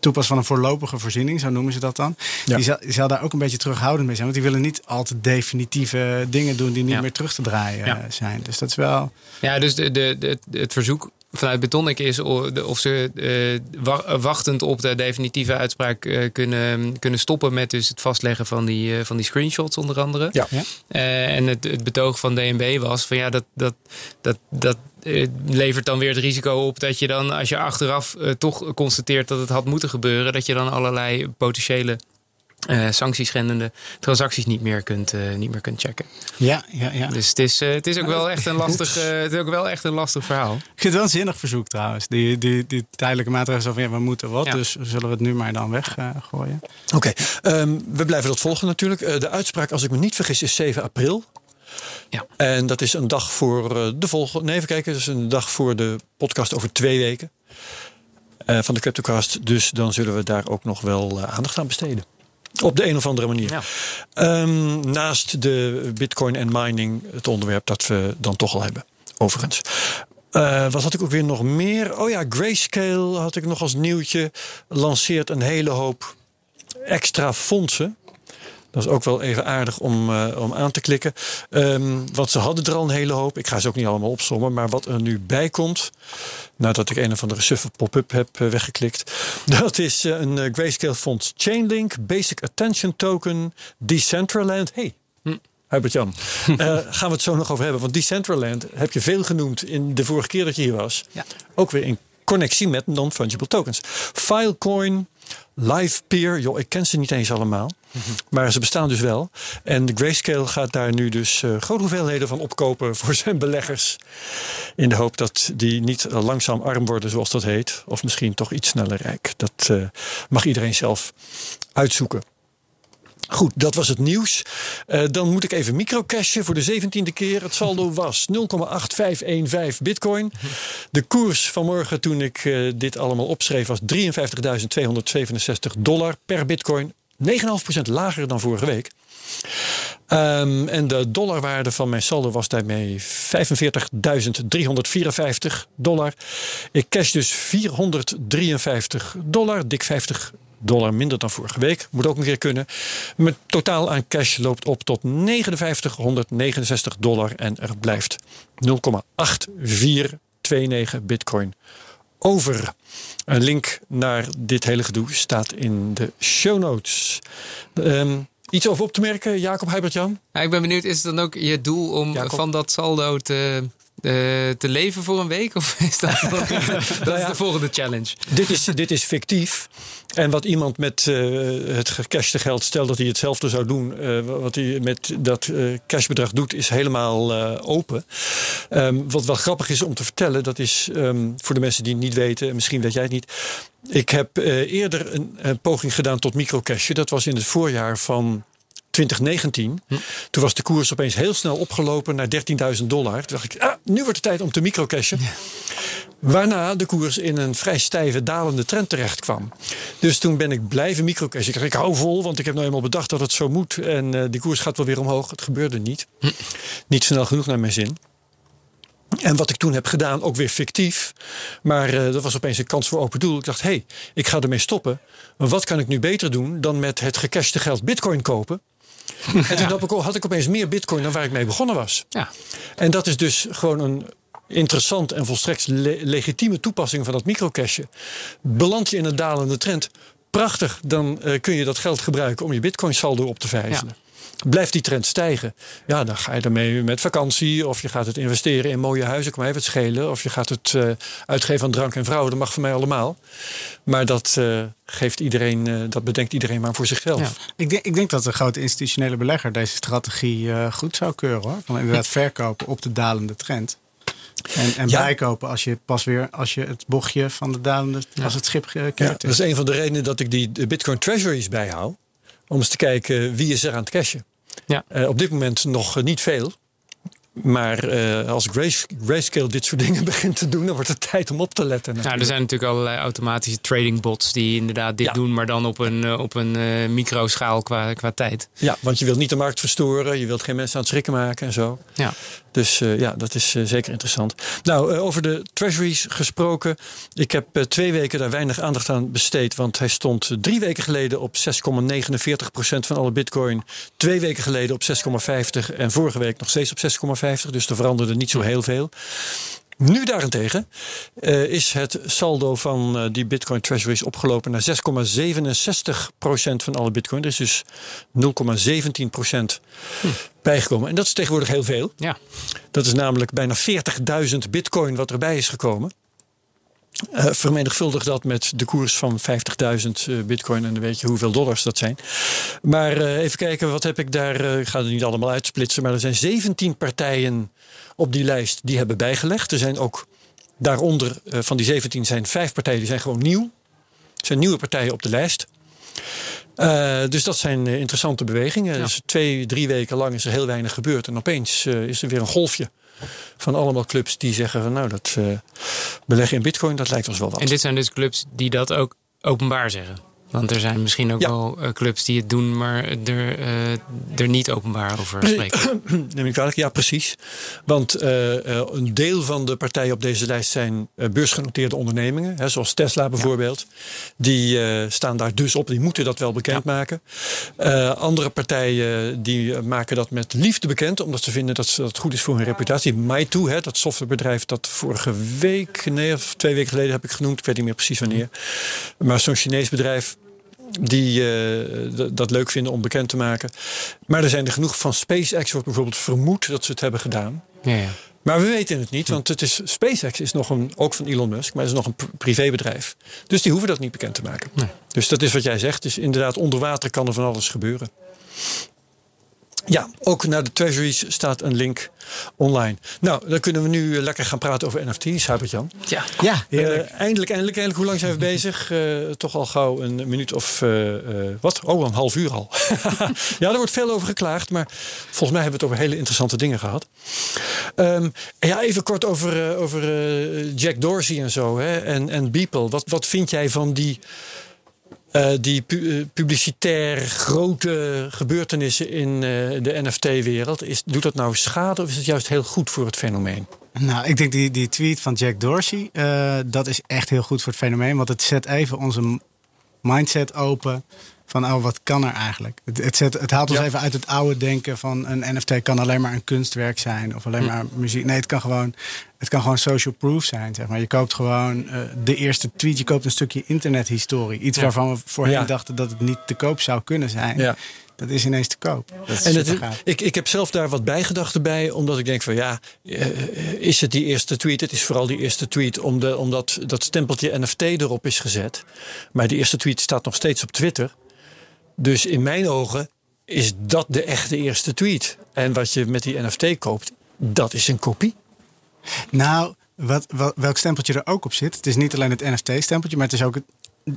toepassen van een voorlopige voorziening, zo noemen ze dat dan. Ja. Die, zal, die, zal, daar ook een beetje terughoudend mee zijn. Want die willen niet al te definitieve dingen doen die niet ja. meer terug te draaien ja. zijn. Dus dat is wel. Ja, dus de, de, de, het verzoek vanuit Betonic is of ze uh, wachtend op de definitieve uitspraak uh, kunnen, kunnen stoppen met dus het vastleggen van die, uh, van die screenshots onder andere. Ja. en het, het betoog van DNB was van ja, dat, dat, dat, dat levert dan weer het risico op dat je dan, als je achteraf toch constateert dat het had moeten gebeuren, dat je dan allerlei potentiële uh, sanctieschendende transacties niet meer kunt, uh, niet meer kunt checken. Ja, ja, ja. Dus het is, uh, het is ook wel echt een lastig, het is ook wel echt een lastig verhaal. Ik vind het wel een zinnig verzoek trouwens. Die, die, die tijdelijke maatregelen van ja, we moeten wat, ja. dus zullen we het nu maar dan weggooien. Oké, okay. um, we blijven dat volgen natuurlijk. de uitspraak, als ik me niet vergis, is 7 april. Ja. En dat is een dag voor de volgende. Nee, even kijken. Dat is een dag voor de podcast over twee weken. van de Cryptocast. Dus dan zullen we daar ook nog wel aandacht aan besteden. Op de een of andere manier. Ja. Um, naast de bitcoin en mining, het onderwerp dat we dan toch al hebben. Overigens. Uh, wat had ik ook weer nog meer? Oh ja, Grayscale had ik nog als nieuwtje. Lanceert een hele hoop extra fondsen. Dat is ook wel even aardig om, uh, om aan te klikken. Um, want ze hadden er al een hele hoop. Ik ga ze ook niet allemaal opsommen. Maar wat er nu bij komt. Nadat ik een of andere suffe pop-up heb uh, weggeklikt. Dat is uh, een Grayscale fonds Chainlink. Basic Attention Token. Decentraland. Hey, hm. Hubert Jan. gaan we het zo nog over hebben. Want Decentraland heb je veel genoemd in de vorige keer dat je hier was. Ja. Ook weer in connectie met non-fungible tokens. Filecoin, LivePeer. Joh, ik ken ze niet eens allemaal. Maar ze bestaan dus wel. En de Grayscale gaat daar nu dus uh, grote hoeveelheden van opkopen voor zijn beleggers. In de hoop dat die niet langzaam arm worden, zoals dat heet. Of misschien toch iets sneller rijk. Dat uh, mag iedereen zelf uitzoeken. Goed, dat was het nieuws. Uh, dan moet ik even microcashen voor de zeventiende keer. Het saldo was 0,8515 bitcoin. De koers vanmorgen toen ik uh, dit allemaal opschreef was 53.267 dollar per bitcoin. 9,5% lager dan vorige week. Um, en de dollarwaarde van mijn saldo was daarmee 45.354 dollar. Ik cash dus 453 dollar, dik 50 dollar minder dan vorige week. Moet ook een keer kunnen. Mijn totaal aan cash loopt op tot 5969 dollar en er blijft 0,8429 bitcoin over. Een link naar dit hele gedoe staat in de show notes. Um, iets over op te merken, Jacob Heibert-Jan? Ja, ik ben benieuwd, is het dan ook je doel om Jacob? van dat saldo te, uh, te leven voor een week? Of is dat, dat nou ja, is de volgende challenge? Dit is, dit is fictief. En wat iemand met uh, het gecashte geld, stel dat hij hetzelfde zou doen, uh, wat hij met dat cashbedrag doet, is helemaal open. Um, wat wel grappig is om te vertellen, dat is um, voor de mensen die het niet weten, misschien weet jij het niet. Ik heb eerder een, een, poging gedaan tot microcashen. Dat was in het voorjaar van 2019. Hm. Toen was de koers opeens heel snel opgelopen naar 13.000 dollar. Toen dacht ik, ah, nu wordt het tijd om te microcashen. Ja. Waarna de koers in een vrij stijve dalende trend terecht kwam. Dus toen ben ik blijven microcashen. Ik dacht, ik hou vol, want ik heb nou eenmaal bedacht dat het zo moet. En uh, die koers gaat wel weer omhoog. Het gebeurde niet. Hm. Niet snel genoeg naar mijn zin. En wat ik toen heb gedaan, ook weer fictief. Maar uh, dat was opeens een kans voor open doel. Ik dacht, hé, hey, ik ga ermee stoppen. Maar wat kan ik nu beter doen dan met het gecashte geld bitcoin kopen? En toen ja. had ik opeens meer bitcoin dan waar ik mee begonnen was. Ja. En dat is dus gewoon een interessant en volstrekt le legitieme toepassing van dat microcashen. Beland je in een dalende trend, prachtig. Dan uh, kun je dat geld gebruiken om je bitcoin saldo op te vijzelen. Blijft die trend stijgen, ja, dan ga je ermee met vakantie. Of je gaat het investeren in mooie huizen, kan mij het schelen. Of je gaat het uh, uitgeven aan drank en vrouwen, dat mag voor mij allemaal. Maar dat uh, geeft iedereen, uh, dat bedenkt iedereen maar voor zichzelf. Ja. Ik, denk, ik denk dat een grote institutionele belegger deze strategie goed zou keuren hoor. Van inderdaad verkopen op de dalende trend. En, en ja. bijkopen als je pas weer als je het bochtje van de dalende, ja. als het schip keert. Ja, dat is een van de redenen dat ik die Bitcoin Treasuries bijhoud. Om eens te kijken wie is er aan het cashen. Ja. Uh, op dit moment nog niet veel. Maar uh, als Grayscale dit soort dingen begint te doen, dan wordt het tijd om op te letten. Nou, er zijn natuurlijk allerlei automatische trading bots die inderdaad dit ja. doen, maar dan op een, op een uh, microschaal qua, qua tijd. Ja, want je wilt niet de markt verstoren, je wilt geen mensen aan het schrikken maken en zo. Ja. Dus ja, dat is zeker interessant. Nou, over de treasuries gesproken. Ik heb twee weken daar weinig aandacht aan besteed, want hij stond drie weken geleden op 6,49% van alle bitcoin. Twee weken geleden op 6,50 en vorige week nog steeds op 6,50. Dus er veranderde niet zo heel veel. Nu daarentegen uh, is het saldo van uh, die Bitcoin Treasuries opgelopen naar 6,67% van alle Bitcoin. Er is dus 0,17% hm. bijgekomen. En dat is tegenwoordig heel veel. Ja. Dat is namelijk bijna 40.000 Bitcoin wat erbij is gekomen. Uh, vermenigvuldig dat met de koers van 50.000 bitcoin en dan weet je hoeveel dollars dat zijn. Maar uh, even kijken, wat heb ik daar? Ik ga het niet allemaal uitsplitsen, maar er zijn 17 partijen op die lijst die hebben bijgelegd. Er zijn ook daaronder van die 17 zijn vijf partijen die zijn gewoon nieuw. Er zijn nieuwe partijen op de lijst. dus dat zijn interessante bewegingen. Ja. Dus twee, drie weken lang is er heel weinig gebeurd. En opeens is er weer een golfje van allemaal clubs die zeggen van nou dat uh, beleggen in bitcoin dat lijkt ons wel wat. En dit zijn dus clubs die dat ook openbaar zeggen? Want er zijn misschien ook wel uh, clubs die het doen, maar er, uh, er niet openbaar over spreken. Neem ik kwalijk? Ja, precies. Want uh, een deel van de partijen op deze lijst zijn beursgenoteerde ondernemingen. Hè, zoals Tesla bijvoorbeeld. Ja. Die staan daar dus op. Die moeten dat wel bekendmaken. Ja. andere partijen die maken dat met liefde bekend. Omdat ze vinden dat het goed is voor hun reputatie. Maitu, hè, dat softwarebedrijf dat vorige week, nee, of twee weken geleden heb ik genoemd. Ik weet niet meer precies wanneer. Maar zo'n Chinees bedrijf die uh, dat leuk vinden om bekend te maken. Maar er zijn er genoeg van SpaceX, wordt bijvoorbeeld vermoed dat ze het hebben gedaan. Ja, ja. Maar we weten het niet, want het is, SpaceX is nog een, ook van Elon Musk, maar het is nog een privébedrijf. Dus die hoeven dat niet bekend te maken. Nee. Dus dat is wat jij zegt. Dus inderdaad, onder water kan er van alles gebeuren. Ja, ook naar de treasuries staat een link online. Nou, dan kunnen we nu lekker gaan praten over NFT's, Huibert-Jan. Ja, ja uh, eindelijk, eindelijk, eindelijk. Hoe lang zijn we bezig? Uh, toch al gauw een minuut of uh, wat? Oh, een half uur al. ja, er wordt veel over geklaagd, maar volgens mij hebben we het over hele interessante dingen gehad. Um, ja, even kort over, over Jack Dorsey en zo hè, en, en Beeple. Wat, wat vind jij van die uh, die pu publicitair grote gebeurtenissen in uh, de NFT-wereld. Doet dat nou schade of is het juist heel goed voor het fenomeen? Nou, ik denk die, die tweet van Jack Dorsey, dat is echt heel goed voor het fenomeen. Want het zet even onze mindset open van oh, wat kan er eigenlijk? Het, het, zet, het haalt ons ja. even uit het oude denken van een NFT kan alleen maar een kunstwerk zijn of alleen hm. maar muziek. Nee, het kan gewoon, het kan gewoon social proof zijn. Zeg maar. Je koopt gewoon uh, de eerste tweet, je koopt een stukje internethistorie. Iets ja. waarvan we voorheen ja. dachten dat het niet te koop zou kunnen zijn. Dat is ineens te koop. Dat en het, ik, ik heb zelf daar wat bijgedachten bij, omdat ik denk van ja, uh, is het die eerste tweet? Het is vooral die eerste tweet om de, omdat dat stempeltje NFT erop is gezet. Maar die eerste tweet staat nog steeds op Twitter. Dus in mijn ogen is dat de echte eerste tweet. En wat je met die NFT koopt, dat is een kopie. Nou, wat, wat, welk stempeltje er ook op zit. Het is niet alleen het NFT-stempeltje, maar het is ook het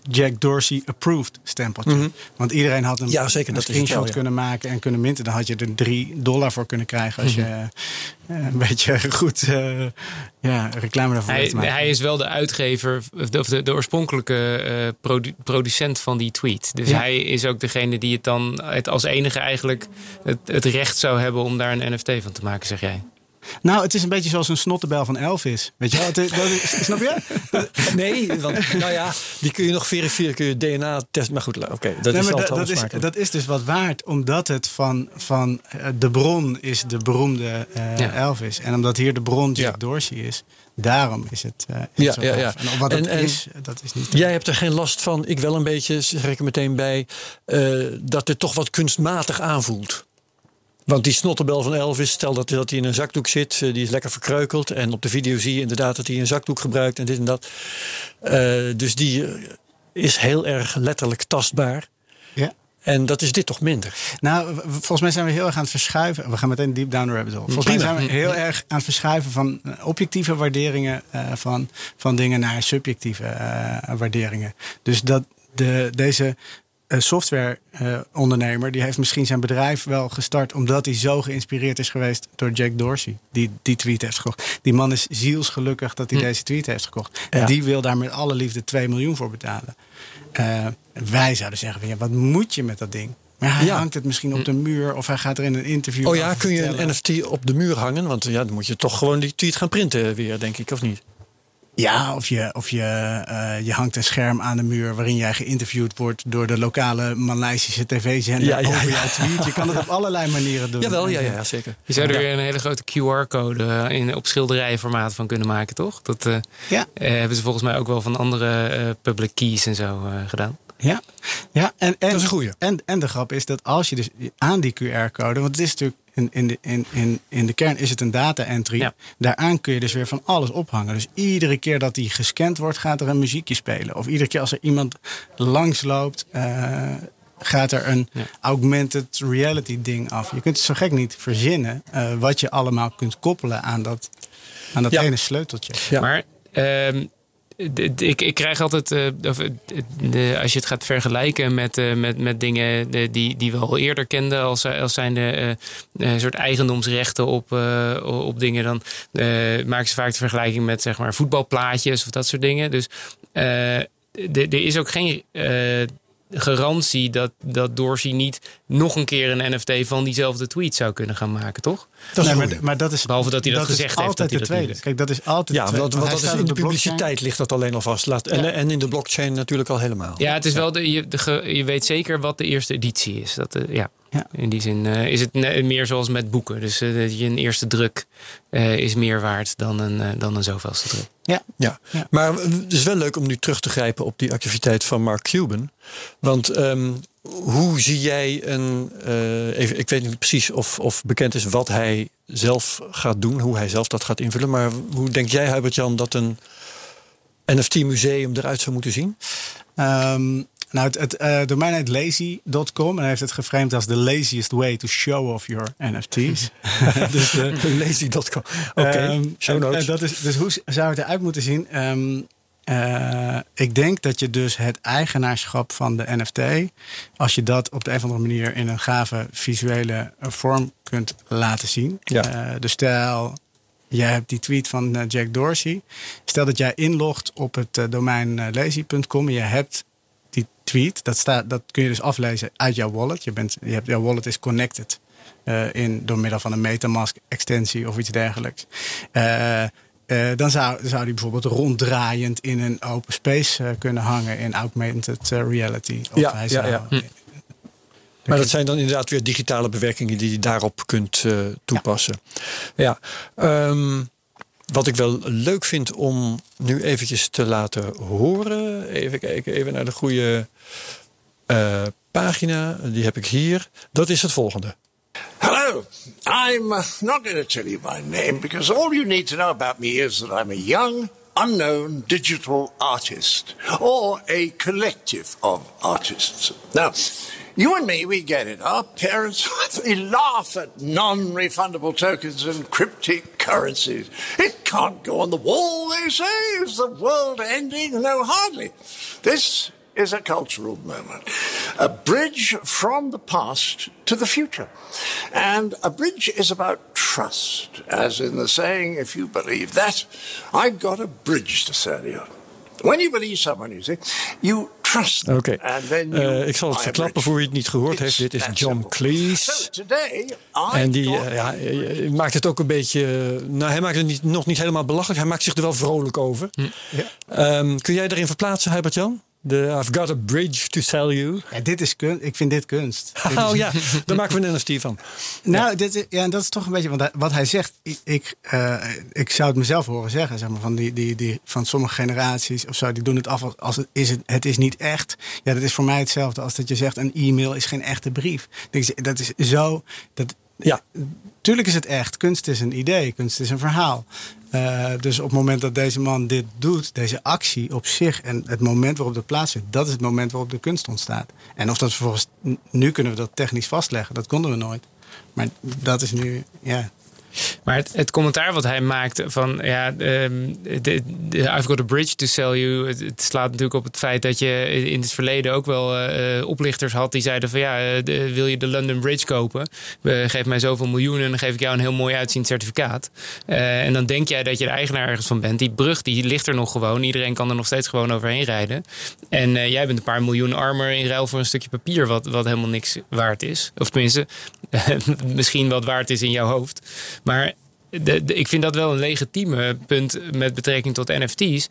Jack Dorsey approved stempeltje. Mm -hmm. Want iedereen had een, ja, zeker, een dat screenshot wel, ja. kunnen maken en kunnen minten. Dan had je er 3 dollar voor kunnen krijgen als mm -hmm. je uh, een beetje goed uh, ja, reclame daarvoor hij, maken. hij is wel de uitgever, of de, de oorspronkelijke uh, produ producent van die tweet. Dus ja. hij is ook degene die het dan het als enige eigenlijk het, het recht zou hebben om daar een NFT van te maken, zeg jij. Nou, het is een beetje zoals een snottebel van Elvis. Weet je wel? Dat is, snap je? nee, want nou ja, die kun je nog verifiëren, kun je DNA testen. Maar goed, oké, okay, dat nee, is dat, dat, is, dat is dus wat waard, omdat het van, van de bron is de beroemde uh, ja. Elvis. En omdat hier de bron Jack ja. Dorsey is. Daarom is het. Uh, ja, ja, ja. En wat het en, is, dat is niet. Jij hebt er geen last van. Ik wel een beetje, zeg ik er meteen bij. Uh, dat het toch wat kunstmatig aanvoelt. Want die snotterbel van Elvis, stel dat, dat hij in een zakdoek zit, die is lekker verkreukeld. En op de video zie je inderdaad dat hij een zakdoek gebruikt en dit en dat. Uh, dus die is heel erg letterlijk tastbaar. Ja. En dat is dit toch minder? Nou, volgens mij zijn we heel erg aan het verschuiven. We gaan meteen deep down the rabbit hole. Volgens Prima. mij zijn we heel erg aan het verschuiven van objectieve waarderingen uh, van, van dingen naar subjectieve uh, waarderingen. Dus dat de, deze een softwareondernemer, uh, die heeft misschien zijn bedrijf wel gestart omdat hij zo geïnspireerd is geweest door Jack Dorsey, die die tweet heeft gekocht. Die man is zielsgelukkig dat hij hm. deze tweet heeft gekocht. Ja. En die wil daar met alle liefde 2 miljoen voor betalen. Uh, wij zouden zeggen, ja, wat moet je met dat ding? Maar hij ja. hangt het misschien op de muur of hij gaat er in een interview. Oh ja, kun je een NFT op de muur hangen? Want ja, dan moet je toch gewoon die tweet gaan printen weer, denk ik, of niet? Ja, of je, of je, uh, je hangt een scherm aan de muur waarin jij geïnterviewd wordt door de lokale Maleisische tv-zender ja, ja, over jouw tweet. Je kan het op allerlei manieren doen. Jawel, ja, ja, zeker. Je zou er weer een hele grote QR-code in, op schilderijenformaat van kunnen maken, toch? Dat uh, ja. hebben ze volgens mij ook wel van andere public keys en zo gedaan. Ja, ja en, en, dat is een goeie. En, en de grap is dat als je dus aan die QR-code, want het is natuurlijk in, in, de, in, in, in de kern is het een data-entry. Daaraan kun je dus weer van alles ophangen. Dus iedere keer dat die gescand wordt, gaat er een muziekje spelen. Of iedere keer als er iemand langsloopt, uh, gaat er een augmented reality ding af. Je kunt het zo gek niet verzinnen uh, wat je allemaal kunt koppelen aan dat, aan dat ene sleuteltje. Ja. Maar um, ik, ik krijg altijd, uh, de, als je het gaat vergelijken met, uh, met, met dingen die, die we al eerder kenden, als, als zijn de uh, soort eigendomsrechten op, op dingen, dan maken ze vaak de vergelijking met zeg maar voetbalplaatjes of dat soort dingen. Dus er is ook geen garantie dat, dat Dorsey niet nog een keer een NFT van diezelfde tweet zou kunnen gaan maken, toch? Dat nee, maar, maar, dat is, Behalve dat hij dat, dat gezegd heeft. Altijd dat de tweede. Kijk, dat is altijd ja, de Want, dat is in de, publiciteit ligt dat alleen al vast. Laat, en, en in de blockchain natuurlijk al helemaal. Ja, het is wel de, je, de, je weet zeker wat de eerste editie is. Dat, uh, ja. Ja. In die zin uh, is het meer zoals met boeken. Dus uh, dat je een eerste druk uh, is meer waard dan een, dan een zoveelste druk. Ja. Ja. ja. maar het is wel leuk om nu terug te grijpen op die activiteit van Mark Cuban. Want um, hoe zie jij een. even, ik weet niet precies of, of bekend is wat hij zelf gaat doen, hoe hij zelf dat gaat invullen. Maar hoe denk jij, Hubert-Jan, dat een NFT-museum eruit zou moeten zien? Um, nou, het, het uh, domein heet lazy.com en hij heeft het geframed als the laziest way to show off your NFT's. dus uh, lazy.com. Oké, okay. um, show notes. dat is, dus hoe zou het eruit moeten zien? Um, uh, ik denk dat je dus het eigenaarschap van de NFT, als je dat op de een of andere manier in een gave visuele vorm kunt laten zien. Ja. Uh, de stijl, jij hebt die tweet van Jack Dorsey. Stel dat jij inlogt op het domein lazy.com en je hebt tweet, dat, staat, dat kun je dus aflezen uit jouw wallet. Je bent, je hebt, jouw wallet is connected uh, in, door middel van een Metamask extensie of iets dergelijks. Uh, uh, dan zou, zou die bijvoorbeeld ronddraaiend in een open space kunnen hangen in augmented reality. Of ja, hij zou, ja, ja. Hm. Maar dat zijn dan inderdaad weer digitale bewerkingen die je daarop kunt toepassen. Ja, ja um, wat ik wel leuk vind om nu eventjes te laten horen. Even kijken, even naar de goede uh, pagina. Die heb ik hier. Dat is het volgende. Hello, I'm not going to tell you my name because all you need to know about me is that I'm a young, unknown digital artist or a collective of artists. Now, You and me, we get it. Our parents, they laugh at non-refundable tokens and cryptic currencies. It can't go on the wall, they say. Is the world ending? No, hardly. This is a cultural moment. A bridge from the past to the future. And a bridge is about trust. As in the saying, if you believe that, I've got a bridge to sell you. When you believe someone, you see, you trust. Okay. Uh, ik zal het verklappen voor wie het niet gehoord heeft. Dit is John Cleese. En die uh, ja, eh, maakt het ook een beetje. Nou, hij maakt het niet, nog niet helemaal belachelijk. Hij maakt zich er wel vrolijk over. Hm. Ja. Um, kun jij erin verplaatsen, Herbert-Jan? De I've got a bridge to sell you. Ja, dit is kunst. Ik vind dit kunst. oh ja, daar maken we een NFT van. Nou, ja. Dit, ja, dat is toch een beetje. Want wat hij zegt, ik, uh, ik zou het mezelf horen zeggen. Zeg maar, van, die, die, die, van sommige generaties of zo, die doen het af als het is, het, het is niet echt. Ja, dat is voor mij hetzelfde als dat je zegt: een e-mail is geen echte brief. Dat is zo. Dat, ja. Tuurlijk is het echt. Kunst is een idee, kunst is een verhaal. Uh, dus op het moment dat deze man dit doet, deze actie op zich en het moment waarop dat plaatsvindt, dat is het moment waarop de kunst ontstaat. En of dat vervolgens, nu kunnen we dat technisch vastleggen, dat konden we nooit. Maar dat is nu, ja, maar het, het, commentaar wat hij maakt van ja, um, de, I've got a bridge to sell you. Het, slaat natuurlijk op het feit dat je in het verleden ook wel uh, oplichters had die zeiden van ja, de, wil je de London Bridge kopen? geef mij zoveel miljoenen en dan geef ik jou een heel mooi uitziend certificaat. Uh, en dan denk jij dat je de eigenaar ergens van bent. Die brug die ligt er nog gewoon. Iedereen kan er nog steeds gewoon overheen rijden. En jij bent een paar miljoen armer in ruil voor een stukje papier wat, wat helemaal niks waard is. Of tenminste, misschien wat waard is in jouw hoofd. Maar de, ik vind dat wel een legitieme punt met betrekking tot NFT's.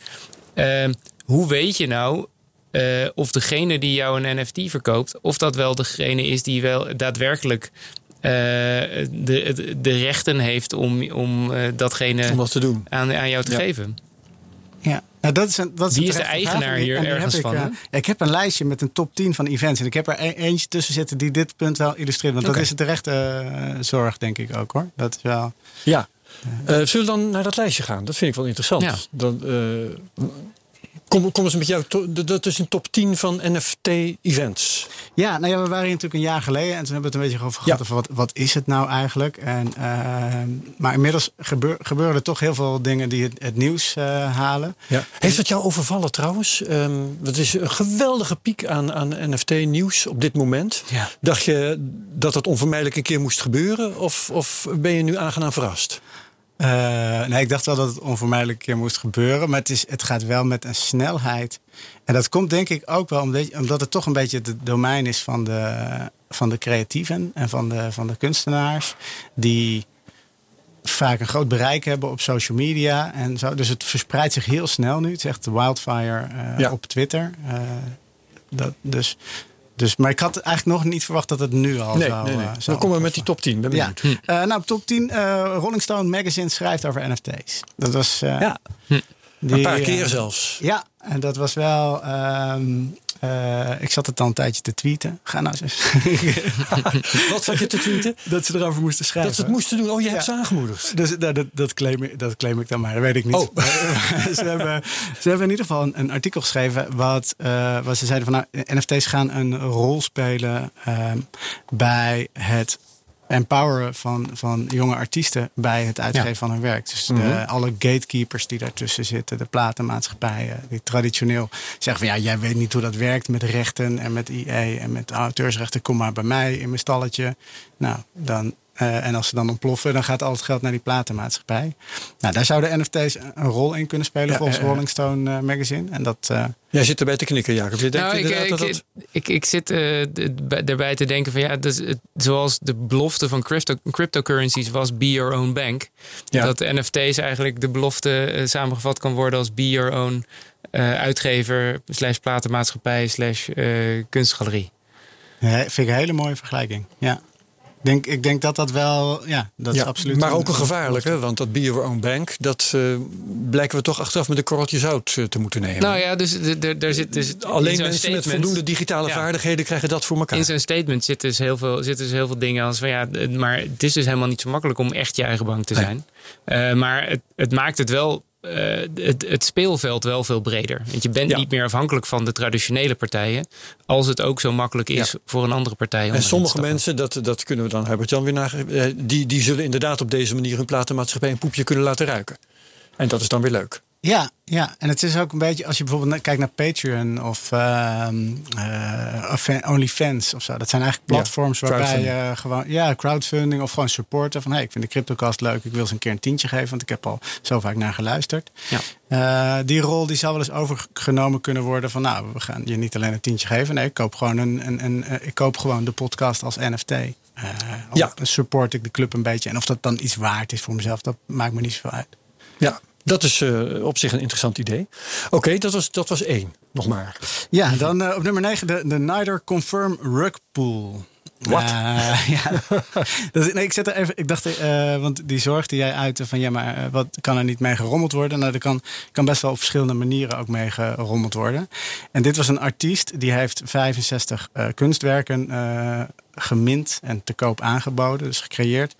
Ehm, hoe weet je nou uh, of degene die jou een NFT verkoopt, of dat wel degene is die wel daadwerkelijk uh, de, de rechten heeft om, om uh, datgene om dat te doen. Aan, aan jou te Ja. geven? Ja, nou, dat is een, dat is Wie is de eigenaar vraag. hier En ergens ik, van, eh, ik heb een lijstje met een top 10 van events. En ik heb er e- eentje tussen zitten die dit punt wel illustreert. Want dat is een terechte eh, zorg, denk ik ook hoor. Dat is wel. Ja. Eh, zullen we dan naar dat lijstje gaan? Dat vind ik wel interessant. Ja. Dan, kom, kom eens met jou. Dat is een top 10 van NFT-events. Ja, nou ja, we waren hier natuurlijk een jaar geleden en toen hebben we het een beetje over gehad. Ja. Over wat, wat is het nou eigenlijk? En, eh, maar inmiddels gebeur, gebeuren er toch heel veel dingen die het, het nieuws eh, halen. Ja. Heeft het jou overvallen trouwens? Ehm het is een geweldige piek aan, aan NFT-nieuws op dit moment. Ja. Dacht je dat het onvermijdelijk een keer moest gebeuren? Of, of ben je nu aangenaam verrast? Eh, nee, ik dacht wel dat het onvermijdelijk een keer moest gebeuren. Maar het, is, het gaat wel met een snelheid. En dat komt denk ik ook wel omdat, omdat het toch een beetje het domein is van de, van de creatieven en van de, van de kunstenaars. Die vaak een groot bereik hebben op social media en zo. Dus het verspreidt zich heel snel nu. Het is echt wildfire eh, Ja. op Twitter. Eh, dat, dus, dus, maar ik had eigenlijk nog niet verwacht dat het nu al Nee, zou, nee, nee. eh, Dan komen we met die top 10. Ben Ja, benieuwd. Eh, nou op top 10, eh, Rolling Stone Magazine schrijft over NFT's. Dat was. eh, Ja, die, een paar keer zelfs. Ja, en dat was wel. ehm, eh, ik zat het dan een tijdje te tweeten. Ga nou eens. Wat zat je te tweeten? dat ze erover moesten schrijven. Dat ze het moesten doen. Oh, je hebt ze aangemoedigd. Dus nou, dat, dat, claim ik, dat claim ik dan maar, dat weet ik niet. Oh. ze, hebben, ze hebben in ieder geval een, een artikel geschreven. Wat, eh, wat ze zeiden van nou, NFT's gaan een rol spelen ehm, bij het empoweren van, van jonge artiesten bij het uitgeven Ja. van hun werk. Dus de, Mhm. alle gatekeepers die daartussen zitten, de platenmaatschappijen, die traditioneel zeggen van ja, jij weet niet hoe dat werkt met rechten en met IE en met auteursrechten, kom maar bij mij in mijn stalletje. Nou, dan, eh, en als ze dan ontploffen, dan gaat al het geld naar die platenmaatschappij. Nou, daar zouden NFT's een rol in kunnen spelen Ja, volgens ja, ja. Rolling Stone eh, magazine. En dat, eh, Jij zit erbij te knikken, Jacob. Je denkt Nou, ik, dat dat... ik, ik zit eh, d- bij- daarbij te denken van ja, dus het, zoals de belofte van crypto, cryptocurrencies was be your own bank. Ja. Dat NFT's eigenlijk de belofte eh, samengevat kan worden als be your own eh, uitgever slash platenmaatschappij slash eh, kunstgalerie. ja, vind ik een hele mooie vergelijking. Ja. Ik denk, ik denk dat dat wel, ja, dat is absoluut. maar ook een gevaarlijke, want dat be your own bank, dat eh, blijken we toch achteraf met een korreltje zout eh, te moeten nemen. Nou ja, dus daar zit dus in Alleen mensen met voldoende digitale Ja. vaardigheden krijgen dat voor elkaar. In zo'n statement zitten dus, heel veel, zitten dus heel veel dingen als van ja, maar het is dus helemaal niet zo makkelijk om echt je eigen bank te Nee. zijn. Eh, maar het, het maakt het wel, eh, het, het speelveld wel veel breder. Want je bent Ja. niet meer afhankelijk van de traditionele partijen, als het ook zo makkelijk is Ja. voor een andere partij. om En sommige mensen, dat, dat kunnen we dan Herbert-Jan weer naar, eh, die, die zullen inderdaad op deze manier hun platenmaatschappij een poepje kunnen laten ruiken. En dat is dan weer leuk. Ja, ja, en het is ook een beetje, als je bijvoorbeeld kijkt naar Patreon of, ehm eh, OnlyFans of zo. Dat zijn eigenlijk Ja, platforms waarbij je gewoon, ja, crowdfunding of gewoon supporten. Van hey, ik vind de CryptoCast leuk, ik wil ze een keer een tientje geven, want ik heb al zo vaak naar geluisterd. Ja. Eh, die rol die zou wel eens overgenomen kunnen worden van, nou, we gaan je niet alleen een tientje geven. Nee, ik koop gewoon, een, een, een, eh, ik koop gewoon de podcast als NFT. Eh, Ja. Support ik de club een beetje. En of dat dan iets waard is voor mezelf, dat maakt me niet zoveel uit. Ja, dat is eh, op zich een interessant idee. Oké, dat, was, dat was één. Nog maar. Ja, dan eh, op nummer 9 de, de Nider Confirm Rug Pool. Wat? Eh, ja. Dat is- nee, ik zet er even. Ik dacht, eh, want die zorg die jij uitte van ja, maar eh, wat kan er niet mee gerommeld worden? Nou, er kan, kan best wel op verschillende manieren ook mee gerommeld worden. En dit was een artiest die heeft 65 eh, kunstwerken gemint en te koop aangeboden, dus gecreëerd.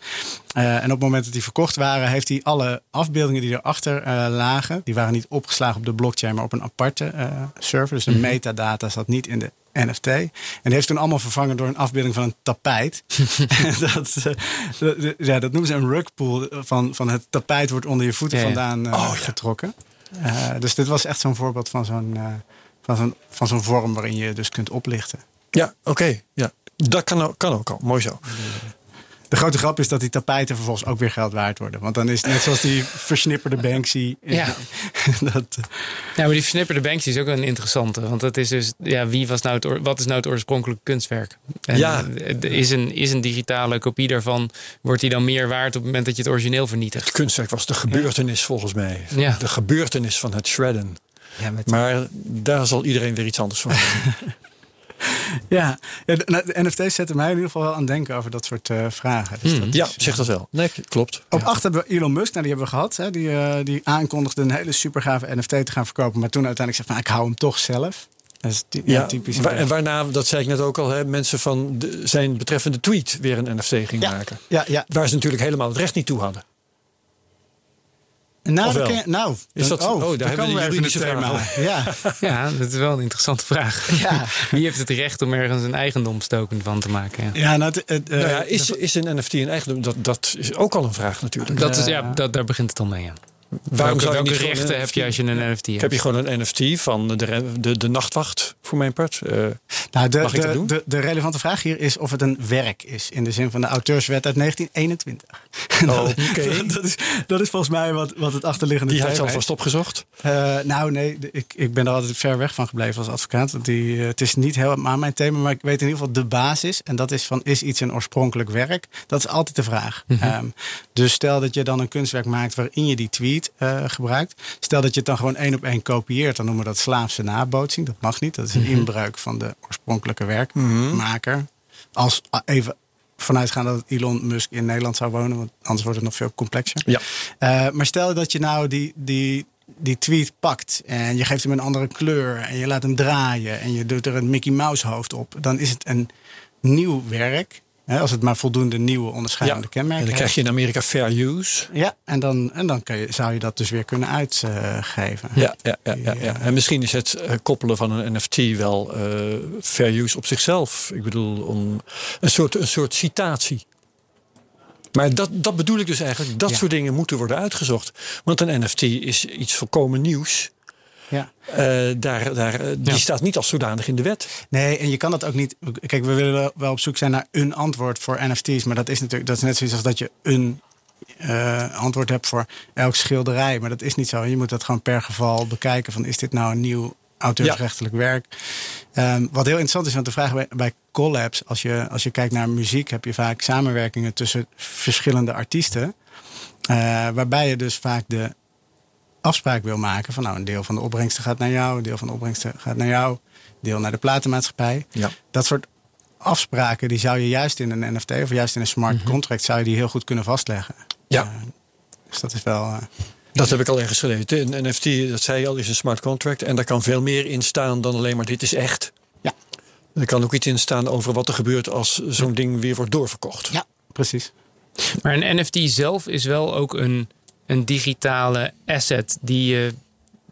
En op het moment dat die verkocht waren, heeft hij alle afbeeldingen die erachter eh lagen, die waren niet opgeslagen op de blockchain, maar op een aparte server. Dus de metadata zat niet in de NFT. En die heeft toen allemaal vervangen door een afbeelding van een tapijt. dat, eh, dat- ja, dat noemen ze een rugpool. Van, van het tapijt wordt onder je voeten Ja, ja. vandaan eh, Oh, getrokken. Eh, dus dit was echt zo'n voorbeeld van zo'n eh, van zo'n van zo'n vorm waarin je dus kunt oplichten. Ja, oké. Ja. Dat kan, kan ook al. Mooi zo. De grote grap is dat die tapijten vervolgens ook weer geld waard worden. Want dan is het net zoals die versnipperde Banksy. Ja. dat, Ja, maar die versnipperde Banksy is ook wel een interessante. Want dat is dus, ja, wie was nou het, wat is nou het oorspronkelijke kunstwerk? En Ja. eh, Is een, is een digitale kopie daarvan, wordt die dan meer waard op het moment dat je het origineel vernietigt? Het kunstwerk was de gebeurtenis volgens mij. Ja. De gebeurtenis van het shredden. ja, met, Maar daar zal iedereen weer iets anders van. ja. De, nou, de NFT's zetten mij in ieder geval wel aan het denken over dat soort eh, vragen. Dus dat ja, is- zeg dat wel. Nee, klopt. Op Ja. acht hebben we Elon Musk, nou, die hebben we gehad. Hè, die, eh, die aankondigde een hele supergave NFT te gaan verkopen. Maar toen uiteindelijk zegt van, ik hou hem toch zelf. Dat is ty- ja, typisch. en waarna, dat zei ik net ook al, hè, mensen van de, zijn betreffende tweet weer een NFC ging ja, maken. ja, ja. Waar ze natuurlijk helemaal het recht niet toe hadden. Nou, dan nou, Is dan- dat- oh, daar dan hebben we even juridische vraag Ja, Ja, dat is wel een interessante vraag. Ja. Wie heeft het recht om ergens een eigendomstoken van te maken? Ja. ja, nou, het, het, eh, nou ja, is, is een NFT een eigendom? Dat, dat is ook al een vraag natuurlijk. Dat is, ja, dat, daar begint het al mee. Ja. Waarom welke zou je welke rechten heb je als je een NFT hebt? Heb je gewoon een NFT van de, de, de nachtwacht, voor mijn part? Eh, nou, de, Mag ik dat de, doen? de, de relevante vraag hier is of het een werk is. In de zin van de auteurswet uit 1921. Oh, Oké. dat, is, dat is volgens mij wat, wat het achterliggende die had je alvast opgezocht. Eh, nou, nee, de- ik, ik ben er altijd ver weg van gebleven als advocaat. Want Die, eh, het is niet helemaal mijn thema, maar ik weet in ieder geval de basis. En dat is van, is iets een oorspronkelijk werk? Dat is altijd de vraag. Ehm, dus stel dat je dan een kunstwerk maakt waarin je die tweet eh, gebruikt. Stel dat je het dan gewoon één op één kopieert. Dan noemen we dat slaafse nabootsing. Dat mag niet. Dat is een inbreuk van de oorspronkelijke werkmaker. Als even vanuitgaan dat Elon Musk in Nederland zou wonen. Want anders wordt het nog veel complexer. Ja. Eh, maar stel dat je nou die, die, die tweet pakt en je geeft hem een andere kleur en je laat hem draaien en je doet er een Mickey Mouse hoofd op, dan is het een nieuw werk. Als het maar voldoende nieuwe onderscheidende En kenmerken dan krijg je in Amerika fair use. Ja, en dan, en dan je, zou je dat dus weer kunnen uitgeven. Ja, ja, ja, ja, ja. En misschien is het eh, koppelen van een NFT wel eh, fair use op zichzelf. Ik bedoel, om een soort, een soort citatie. Maar dat, dat bedoel ik dus eigenlijk. Dat Ja. soort dingen moeten worden uitgezocht. Want een NFT is iets volkomen nieuws. Ja. Eh, daar, daar, eh, die Ja. staat niet als zodanig in de wet. Nee, en je kan dat ook niet. Kijk, we willen wel op zoek zijn naar een antwoord voor NFT's. Maar dat is natuurlijk dat is net zoiets als dat je een eh, antwoord hebt voor elk schilderij. Maar dat is niet zo. Je moet dat gewoon per geval bekijken: van is dit nou een nieuw auteursrechtelijk werk? Ehm, wat heel interessant is, want de vraag bij, bij collabs, als je, als je kijkt naar muziek, heb je vaak samenwerkingen tussen verschillende artiesten. Waarbij je dus vaak de afspraak wil maken van nou een deel van de opbrengsten gaat naar jou, een deel van de opbrengsten gaat naar jou, deel naar de platenmaatschappij. Ja. Dat soort afspraken die zou je juist in een NFT of juist in een smart contract zou je die heel goed kunnen vastleggen. Ja. Eh, dus dat is wel. eh, Dat heb ik al ergens gelezen. Een NFT, dat zei je al, is een smart contract. En daar kan veel meer in staan dan alleen maar dit is echt. Ja. Er kan ook iets in staan over wat er gebeurt als zo'n ding weer wordt doorverkocht. ja, precies. Maar een NFT zelf is wel ook een, een digitale asset die je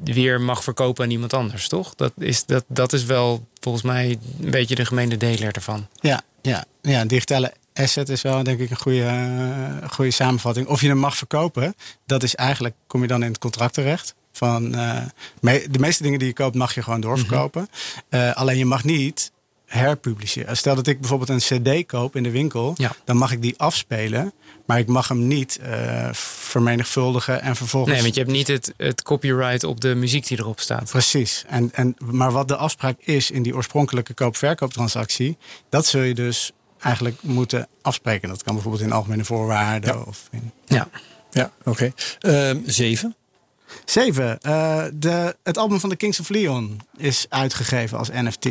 weer mag verkopen aan iemand anders, toch? Dat is, dat, dat is wel volgens mij een beetje de gemene deler ervan. Ja, ja, ja, een digitale asset is wel denk ik een goede, eh, goede samenvatting. Of je hem mag verkopen, dat is eigenlijk, kom je dan in het contract terecht. Van, eh, me- de meeste dingen die je koopt mag je gewoon doorverkopen. Eh, alleen je mag niet herpubliceren. Stel dat ik bijvoorbeeld een cd koop in de winkel, Ja. dan mag ik die afspelen. Maar ik mag hem niet eh, vermenigvuldigen en vervolgens... Nee, want je hebt niet het, het copyright op de muziek die erop staat. Precies. En, en, maar wat de afspraak is in die oorspronkelijke koop-verkooptransactie, dat zul je dus eigenlijk moeten afspreken. Dat kan bijvoorbeeld in algemene voorwaarden. Ja. Of in... Ja. Ja, oké. Ehm, zeven. Zeven. eh, de, het album van de Kings of Leon is uitgegeven als NFT.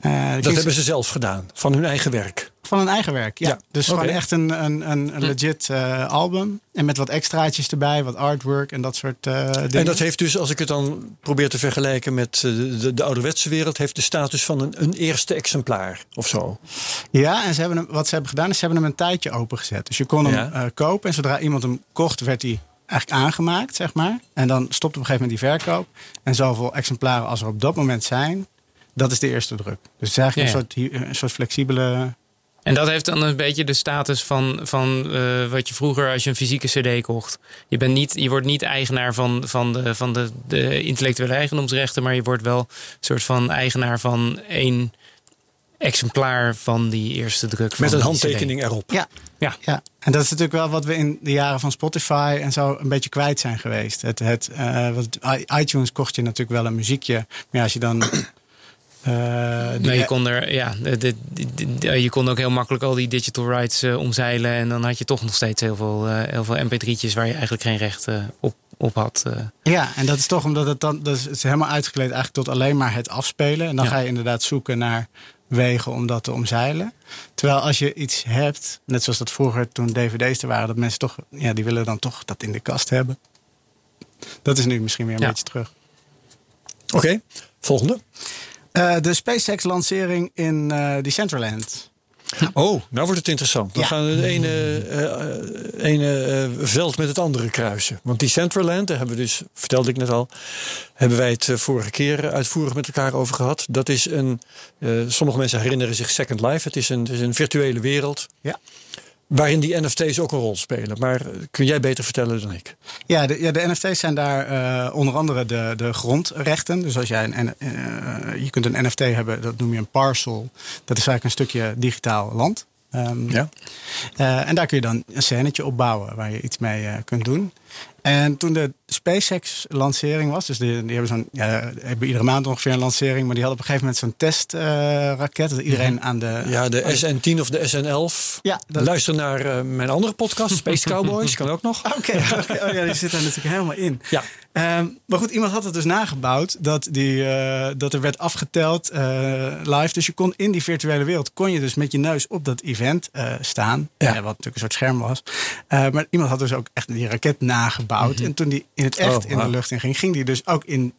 Eh, Dat hebben ze zelf gedaan, van hun eigen werk. Van hun eigen werk, ja. Ja, Dus gewoon echt een, een, een, een legit eh, album. En met wat extraatjes erbij, wat artwork en dat soort eh, dingen. En dat heeft dus, als ik het dan probeer te vergelijken met de, de ouderwetse wereld, heeft de status van een, een eerste exemplaar of zo. Ja, en ze hebben hem, wat ze hebben gedaan is ze hebben hem een tijdje opengezet. Dus je kon hem Ja. eh, kopen en zodra iemand hem kocht, werd hij eigenlijk aangemaakt, zeg maar. En dan stopt op een gegeven moment die verkoop. En zoveel exemplaren als er op dat moment zijn, dat is de eerste druk. Dus het is eigenlijk Ja, een, soort, een soort flexibele... En dat heeft dan een beetje de status van, van eh, wat je vroeger als je een fysieke CD kocht. Je, bent niet, je wordt niet eigenaar van, van, de, van de, de intellectuele eigendomsrechten, maar je wordt wel een soort van eigenaar van één, exemplaar van die eerste druk. Met van een CD. handtekening erop. Ja. Ja. ja, en dat is natuurlijk wel wat we in de jaren van Spotify en zo een beetje kwijt zijn geweest. Het, het, eh, wat, i- iTunes kocht je natuurlijk wel een muziekje. Maar ja, als je dan. Eh, Nee, je kon er, ja, de, de- de- de- je kon ook heel makkelijk al die digital rights eh, omzeilen. En dan had je toch nog steeds heel veel, eh, heel veel mp3'tjes waar je eigenlijk geen recht eh, op, op had. eh. Ja, en dat is toch omdat het dan. Dat is, het is helemaal uitgekleed eigenlijk tot alleen maar het afspelen. En dan Ja. ga je inderdaad zoeken naar wegen om dat te omzeilen. Terwijl als je iets hebt, net zoals dat vroeger toen dvd's er waren, dat mensen toch, ja, die willen dan toch dat in de kast hebben. Dat is nu misschien weer een Ja. beetje terug. Oké, volgende. Eh, de SpaceX-lancering in eh Decentraland. Oh, nou wordt het interessant. Dan Ja. gaan we het ene, eh, ene veld met het andere kruisen. Want die Centraland, daar hebben we dus, vertelde ik net al, hebben wij het vorige keer uitvoerig met elkaar over gehad. Dat is een, sommige mensen herinneren zich Second Life. Het is een, het is een virtuele wereld. Ja. Waarin die NFT's ook een rol spelen. Maar eh, kun jij beter vertellen dan ik? Ja, de, ja, de NFT's zijn daar eh, onder andere de, de grondrechten. Dus als jij een, eh, je kunt een NFT hebben, dat noem je een parcel. Dat is eigenlijk een stukje digitaal land. Ehm, Ja. eh, en daar kun je dan een scènetje op bouwen waar je iets mee kunt doen. En toen de SpaceX-lancering was, dus die, die hebben, zo'n, ja, hebben iedere maand ongeveer een lancering, maar die hadden op een gegeven moment zo'n testraket. dat iedereen aan de. Ja, de SN10 of de SN11. Ja, dat- Luister naar eh, mijn andere podcast, Space Cowboys, kan ook nog. Oké, oh ja, die zit daar natuurlijk helemaal in. Ja. Ehm, maar goed, iemand had het dus nagebouwd dat, die, eh, dat er werd afgeteld eh, live. Dus je kon in die virtuele wereld kon je dus met je neus op dat event staan. Ja. Wat natuurlijk een soort scherm was. Maar iemand had dus ook echt die raket nagebouwd. En toen die in het echt Oh, in de wauw. lucht in ging, ging die dus ook in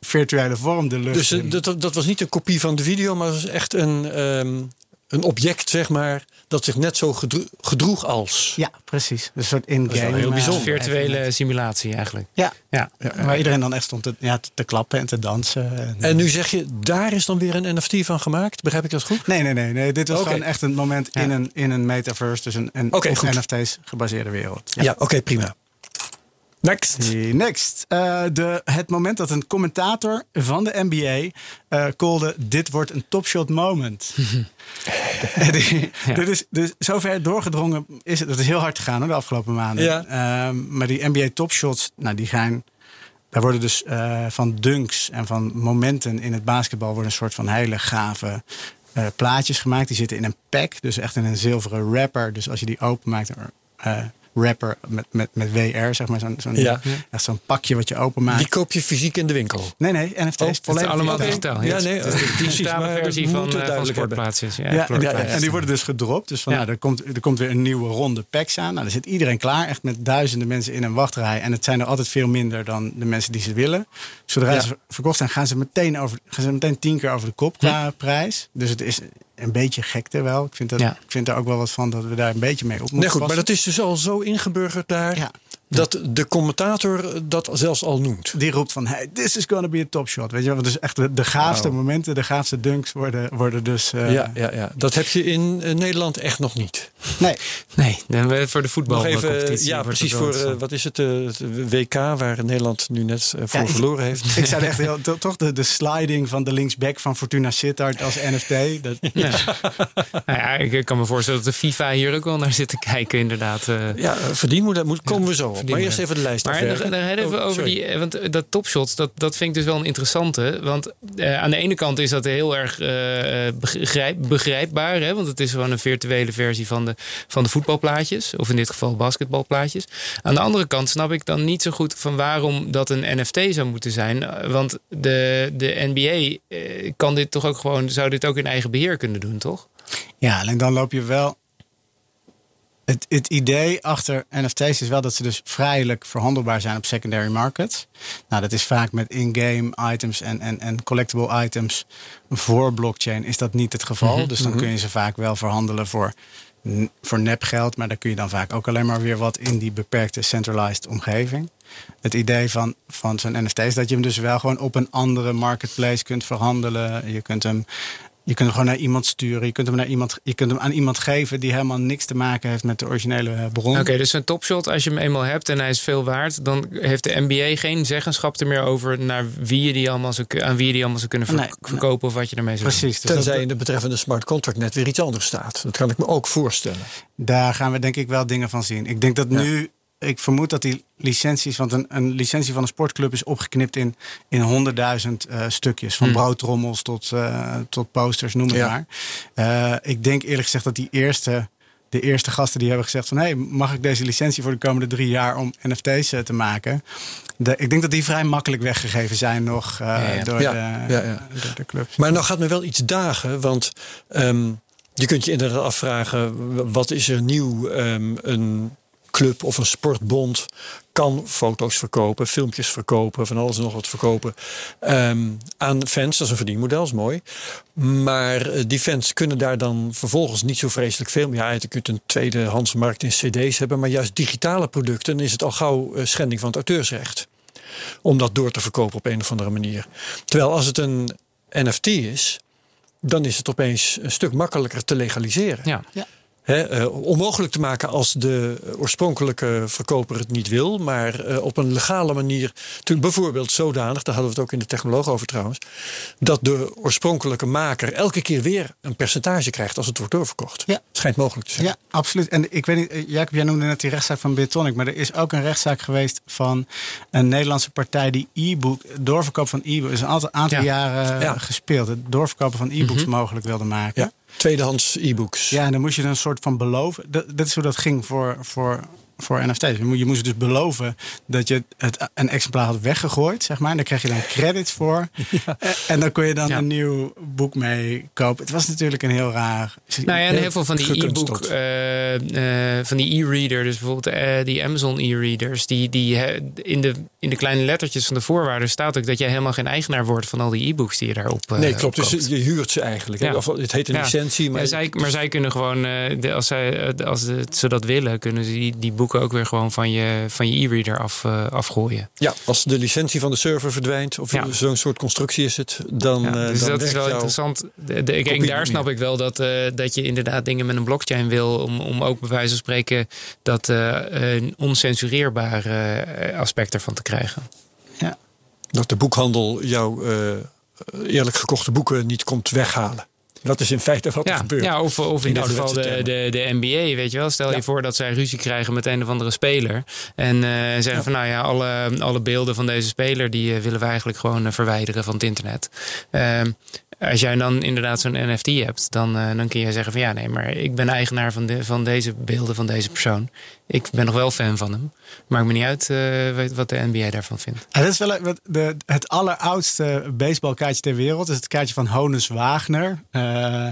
virtuele vorm de lucht Dus eh, in. dat, dat- dat was niet een kopie van de video, maar het was echt een, ehm, een object, zeg maar, dat zich net zo gedro- gedroeg als. Ja, precies. Dus een soort is in-game. wel heel eh, bijzonder. Virtuele simulatie eigenlijk. Ja, Ja. waar iedereen dan echt stond te, ja, te klappen en te dansen. En, En nu zeg je, daar is dan weer een NFT van gemaakt. Begrijp ik dat goed? Nee, nee, nee, nee. Dit was Oké. gewoon echt een moment in, een, in een metaverse, dus een, een. NFT's gebaseerde wereld. Ja, oké, prima. Next. Next. Eh, de, het moment dat een commentator van de NBA eh callde: Dit wordt een topshot moment. En die- dit is, dus zover doorgedrongen is het. Dat is heel hard gegaan hoor, de afgelopen maanden. Ja. Ehm, maar die NBA topshots, nou, die gaan. Daar worden dus eh, van dunks en van momenten in het basketbal worden een soort van hele gave eh, plaatjes gemaakt. Die zitten in een pack, dus echt in een zilveren wrapper. Dus als je die openmaakt, eh wrapper met, met, met WR, zeg maar, zo'n zo'n Ja. echt zo'n pakje wat je openmaakt. Die koop je fysiek in de winkel. Nee, nee, NFT's. Oh, het is volledig allemaal digitaal. Ja, nee, het is de precies, digitale versie van, eh, van hebben. sportplaatsjes. Ja, Ja, en, die, die worden dus gedropt. Dus van, Ja. nou, er, komt, er komt weer een nieuwe ronde packs aan. Nou, daar zit iedereen klaar. Echt met duizenden mensen in een wachtrij. En het zijn er altijd veel minder dan de mensen die ze willen. Zodra Ja. ze verkocht zijn, gaan ze, meteen over, gaan ze meteen tien keer over de kop qua prijs. Dus het is een beetje gekte wel. Ik vind, dat, Ja. ik vind er ook wel wat van dat we daar een beetje mee op moeten Nee, goed, maar dat is dus al zo ingeburgerd daar. Ja. Dat de commentator dat zelfs al noemt. Die roept van, hey, this is gonna be a top shot. Weet je wel, dus echt de, de gaafste momenten, de gaafste dunks worden, worden dus... eh, ja, ja, ja, dat heb je in eh, Nederland echt nog niet. Nee, Nee, dan hebben we voor de Nog even, voetbalcompetitie. ja, precies voor, eh, wat is het, eh, het WK, waar Nederland nu net voor Ja, verloren heeft. Ik zou echt heel, to- toch de, de sliding van de linksback van Fortuna Sittard als NFT. Dat, Nou ja, ik ik kan me voorstellen dat de FIFA hier ook wel naar zit te kijken, inderdaad. eh. Ja, verdienmodel moet, komen we zo op. Maar eerst even de lijst Maar afwerken. dan, dan hebben we Oh, over sorry. die, eh, want eh, dat topshots, dat, dat vind ik dus wel een interessante. Want eh, aan de ene kant is dat heel erg eh, begrijp, begrijpbaar, hè? want het is gewoon een virtuele versie van de, van de voetbalplaatjes, of in dit geval basketbalplaatjes. Aan de andere kant snap ik dan niet zo goed van waarom dat een NFT zou moeten zijn. Want de, de NBA kan dit toch ook gewoon, zou dit ook in eigen beheer kunnen doen, toch? ja, en dan loop je wel. Het, het idee achter NFT's is wel dat ze dus vrijelijk verhandelbaar zijn op secondary markets. Nou, dat is vaak met in-game items en, en, en collectible items voor blockchain is dat niet het geval. Dus dan kun je ze vaak wel verhandelen voor, voor nepgeld. Maar dan kun je dan vaak ook alleen maar weer wat in die beperkte centralized omgeving. Het idee van, van zo'n NFT is dat je hem dus wel gewoon op een andere marketplace kunt verhandelen. Je kunt hem Je kunt hem gewoon naar iemand sturen. Je kunt hem, naar iemand, je kunt hem aan iemand geven die helemaal niks te maken heeft met de originele eh, bron. Oké, dus een topshot, als je hem eenmaal hebt en hij is veel waard, dan heeft de NBA geen zeggenschap er meer over naar wie je die allemaal zou, aan wie je die allemaal zou kunnen ver- Nee, nee. verkopen of wat je ermee zou doen. Precies. Dus dat- Tenzij in de betreffende smart contract net weer iets anders staat. Dat kan ik me ook voorstellen. Daar gaan we denk ik wel dingen van zien. Ik denk dat Ja. nu, ik vermoed dat die licenties, want een, een licentie van een sportclub is opgeknipt in, in honderdduizend eh, stukjes. Van Hmm. broodtrommels tot, eh, tot posters, noem het Ja. maar. Eh, ik denk eerlijk gezegd dat die eerste, de eerste gasten die hebben gezegd van, hé, hey, mag ik deze licentie voor de komende drie jaar om NFT's te maken? De, ik denk dat die vrij makkelijk weggegeven zijn nog Ja, ja. Door, de, ja, ja. door de clubs. Maar nou gaat me wel iets dagen, want ehm, je kunt je inderdaad afvragen: wat is er nieuw? Ehm, een club of een sportbond kan foto's verkopen, filmpjes verkopen, van alles en nog wat verkopen ehm, aan fans. Dat is een verdienmodel, is mooi. Maar eh, die fans kunnen daar dan vervolgens niet zo vreselijk veel mee. Ja, je kunt een tweedehandsmarkt in CD's hebben, maar juist digitale producten, is het al gauw eh, schending van het auteursrecht om dat door te verkopen op een of andere manier. Terwijl als het een NFT is, dan is het opeens een stuk makkelijker te legaliseren. Ja. Eh, onmogelijk te maken als de oorspronkelijke verkoper het niet wil, maar eh, op een legale manier. Toen bijvoorbeeld zodanig, daar hadden we het ook in de technoloog over trouwens, dat de oorspronkelijke maker elke keer weer een percentage krijgt als het wordt doorverkocht. Ja. Schijnt mogelijk te zijn. Ja, absoluut. En ik weet niet, eh, Jacob, jij noemde net die rechtszaak van Bitonic, maar er is ook een rechtszaak geweest van een Nederlandse partij die e-book, doorverkoop van e-books, is een aantal, aantal Ja. jaren Ja. gespeeld. Het doorverkopen van e-books mogelijk wilde maken. Ja, tweedehands e-books. Ja, en dan moest je een soort van beloven. Dat, dat is hoe dat ging voor, voor, voor NFT's. Je moest, dus beloven dat je het, een exemplaar had weggegooid, zeg maar. En daar kreeg je dan credits voor. En, en dan kon je dan Ja. een nieuw boek mee kopen. Het was natuurlijk een heel raar. Nou ja, en heel veel van die e-book, eh, eh, van die e-reader, dus bijvoorbeeld eh, die Amazon e-readers, die, die eh, in, de, in de kleine lettertjes van de voorwaarden staat ook dat jij helemaal geen eigenaar wordt van al die e-books die je daarop eh, Nee, klopt. op Dus je huurt ze eigenlijk. Ja. Of, het heet een Ja. licentie, maar Ja, zij, maar zij kunnen gewoon, eh, de- als, zij, eh, als ze dat willen, kunnen ze die, die boeken ook weer gewoon van je, van je e-reader af, eh, afgooien. Ja, als de licentie van de server verdwijnt, of Ja. zo'n soort constructie is het, dan. Ja, eh, dus dan dat is wel interessant. De, de, ik, daar snap meer. ik wel dat, eh, dat je inderdaad dingen met een blockchain wil. Om, om ook bij wijze van spreken dat eh, een oncensureerbaar eh, aspect ervan te krijgen. Ja. Dat de boekhandel jouw eh, eerlijk gekochte boeken niet komt weghalen. Dat is in feite wat er Ja, gebeurt. ja, of, of in In dit geval de, de, de NBA, weet je wel. Stel Ja. je voor dat zij ruzie krijgen met een of andere speler. En eh, zeggen Ja. van nou ja, alle, alle beelden van deze speler... die eh, willen we eigenlijk gewoon eh, verwijderen van het internet. Ehm, als jij dan inderdaad zo'n NFT hebt, dan, eh, dan kun je zeggen van ja, nee, maar ik ben eigenaar van, de, van deze beelden van deze persoon. Ik ben nog wel fan van hem. Maakt me niet uit eh, wat de NBA daarvan vindt. Ja, dat is wel wat de, het alleroudste baseballkaartje ter wereld. Is het kaartje van Honus Wagner. Eh,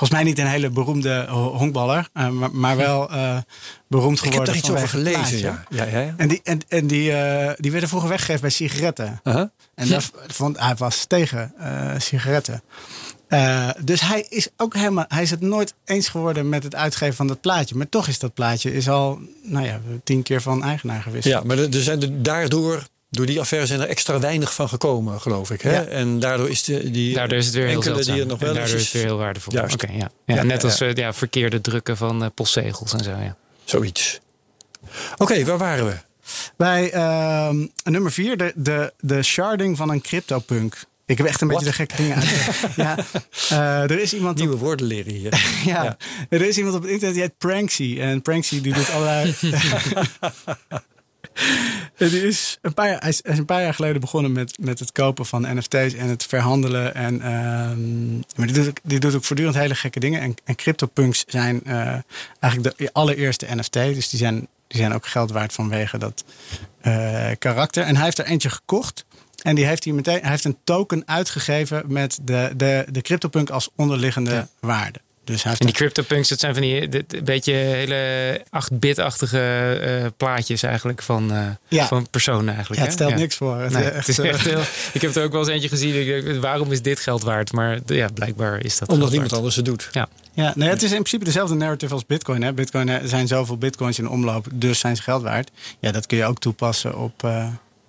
volgens mij niet een hele beroemde ho- honkballer, eh, maar, maar wel eh, beroemd Ik heb geworden. daar iets over gelezen. Ja. Ja, ja, ja. En, die, en, en die, eh, die werden vroeger weggegeven bij sigaretten. Uh-huh. En dat vond, hij was tegen eh, sigaretten. Eh, dus hij is ook helemaal, hij is het nooit eens geworden met het uitgeven van dat plaatje. Maar toch is dat plaatje is al, nou ja, tien keer van eigenaar gewisseld. ja, maar er er zijn er daardoor. Door die affaire zijn er extra weinig van gekomen, geloof ik. Hè? Ja. En daardoor is de, die Daardoor is het weer heel enkele zeldzaam. die er nog en wel daardoor is het weer heel waardevol. Juist. Ja. Ja, Ja, net ja, als ja. eh, ja, verkeerde drukken van eh, postzegels en zo. Ja. Zoiets. Oké, waar waren we? Bij ehm, nummer vier, de, de, de sharding van een CryptoPunk. Ik heb echt een beetje de gekke dingen uit. ja, eh, er is iemand op, Nieuwe woorden leren hier. ja, ja. er is iemand op het internet die heet Pranksy. En Pranksy die doet allerlei... Die is een paar, hij is een paar jaar geleden begonnen met, met het kopen van NFT's en het verhandelen. En, ehm, maar die doet, ook- die doet ook voortdurend hele gekke dingen. En, en CryptoPunks zijn eh, eigenlijk de allereerste NFT. Dus die zijn, die zijn ook geld waard vanwege dat eh, karakter. En hij heeft er eentje gekocht. En die heeft hij meteen, hij heeft een token uitgegeven met de, de, de CryptoPunk als onderliggende Ja. waarde. Dus En die CryptoPunks, dat zijn van die dit- een beetje hele 8-bit-achtige eh, plaatjes eigenlijk van, eh, Ja. van personen eigenlijk. ja, het stelt Ja. niks voor. Het, Nee, is het echt, is eh, echt heel, ik heb er ook wel eens eentje gezien. Ik denk, waarom is dit geld waard? Maar ja, blijkbaar is dat Omdat waard. anders het doet. Ja. Ja, nee, het is in principe dezelfde narrative als Bitcoin. Hè. Bitcoin er zijn zoveel bitcoins in omloop, dus zijn ze geld waard. Ja, dat kun je ook toepassen op, eh,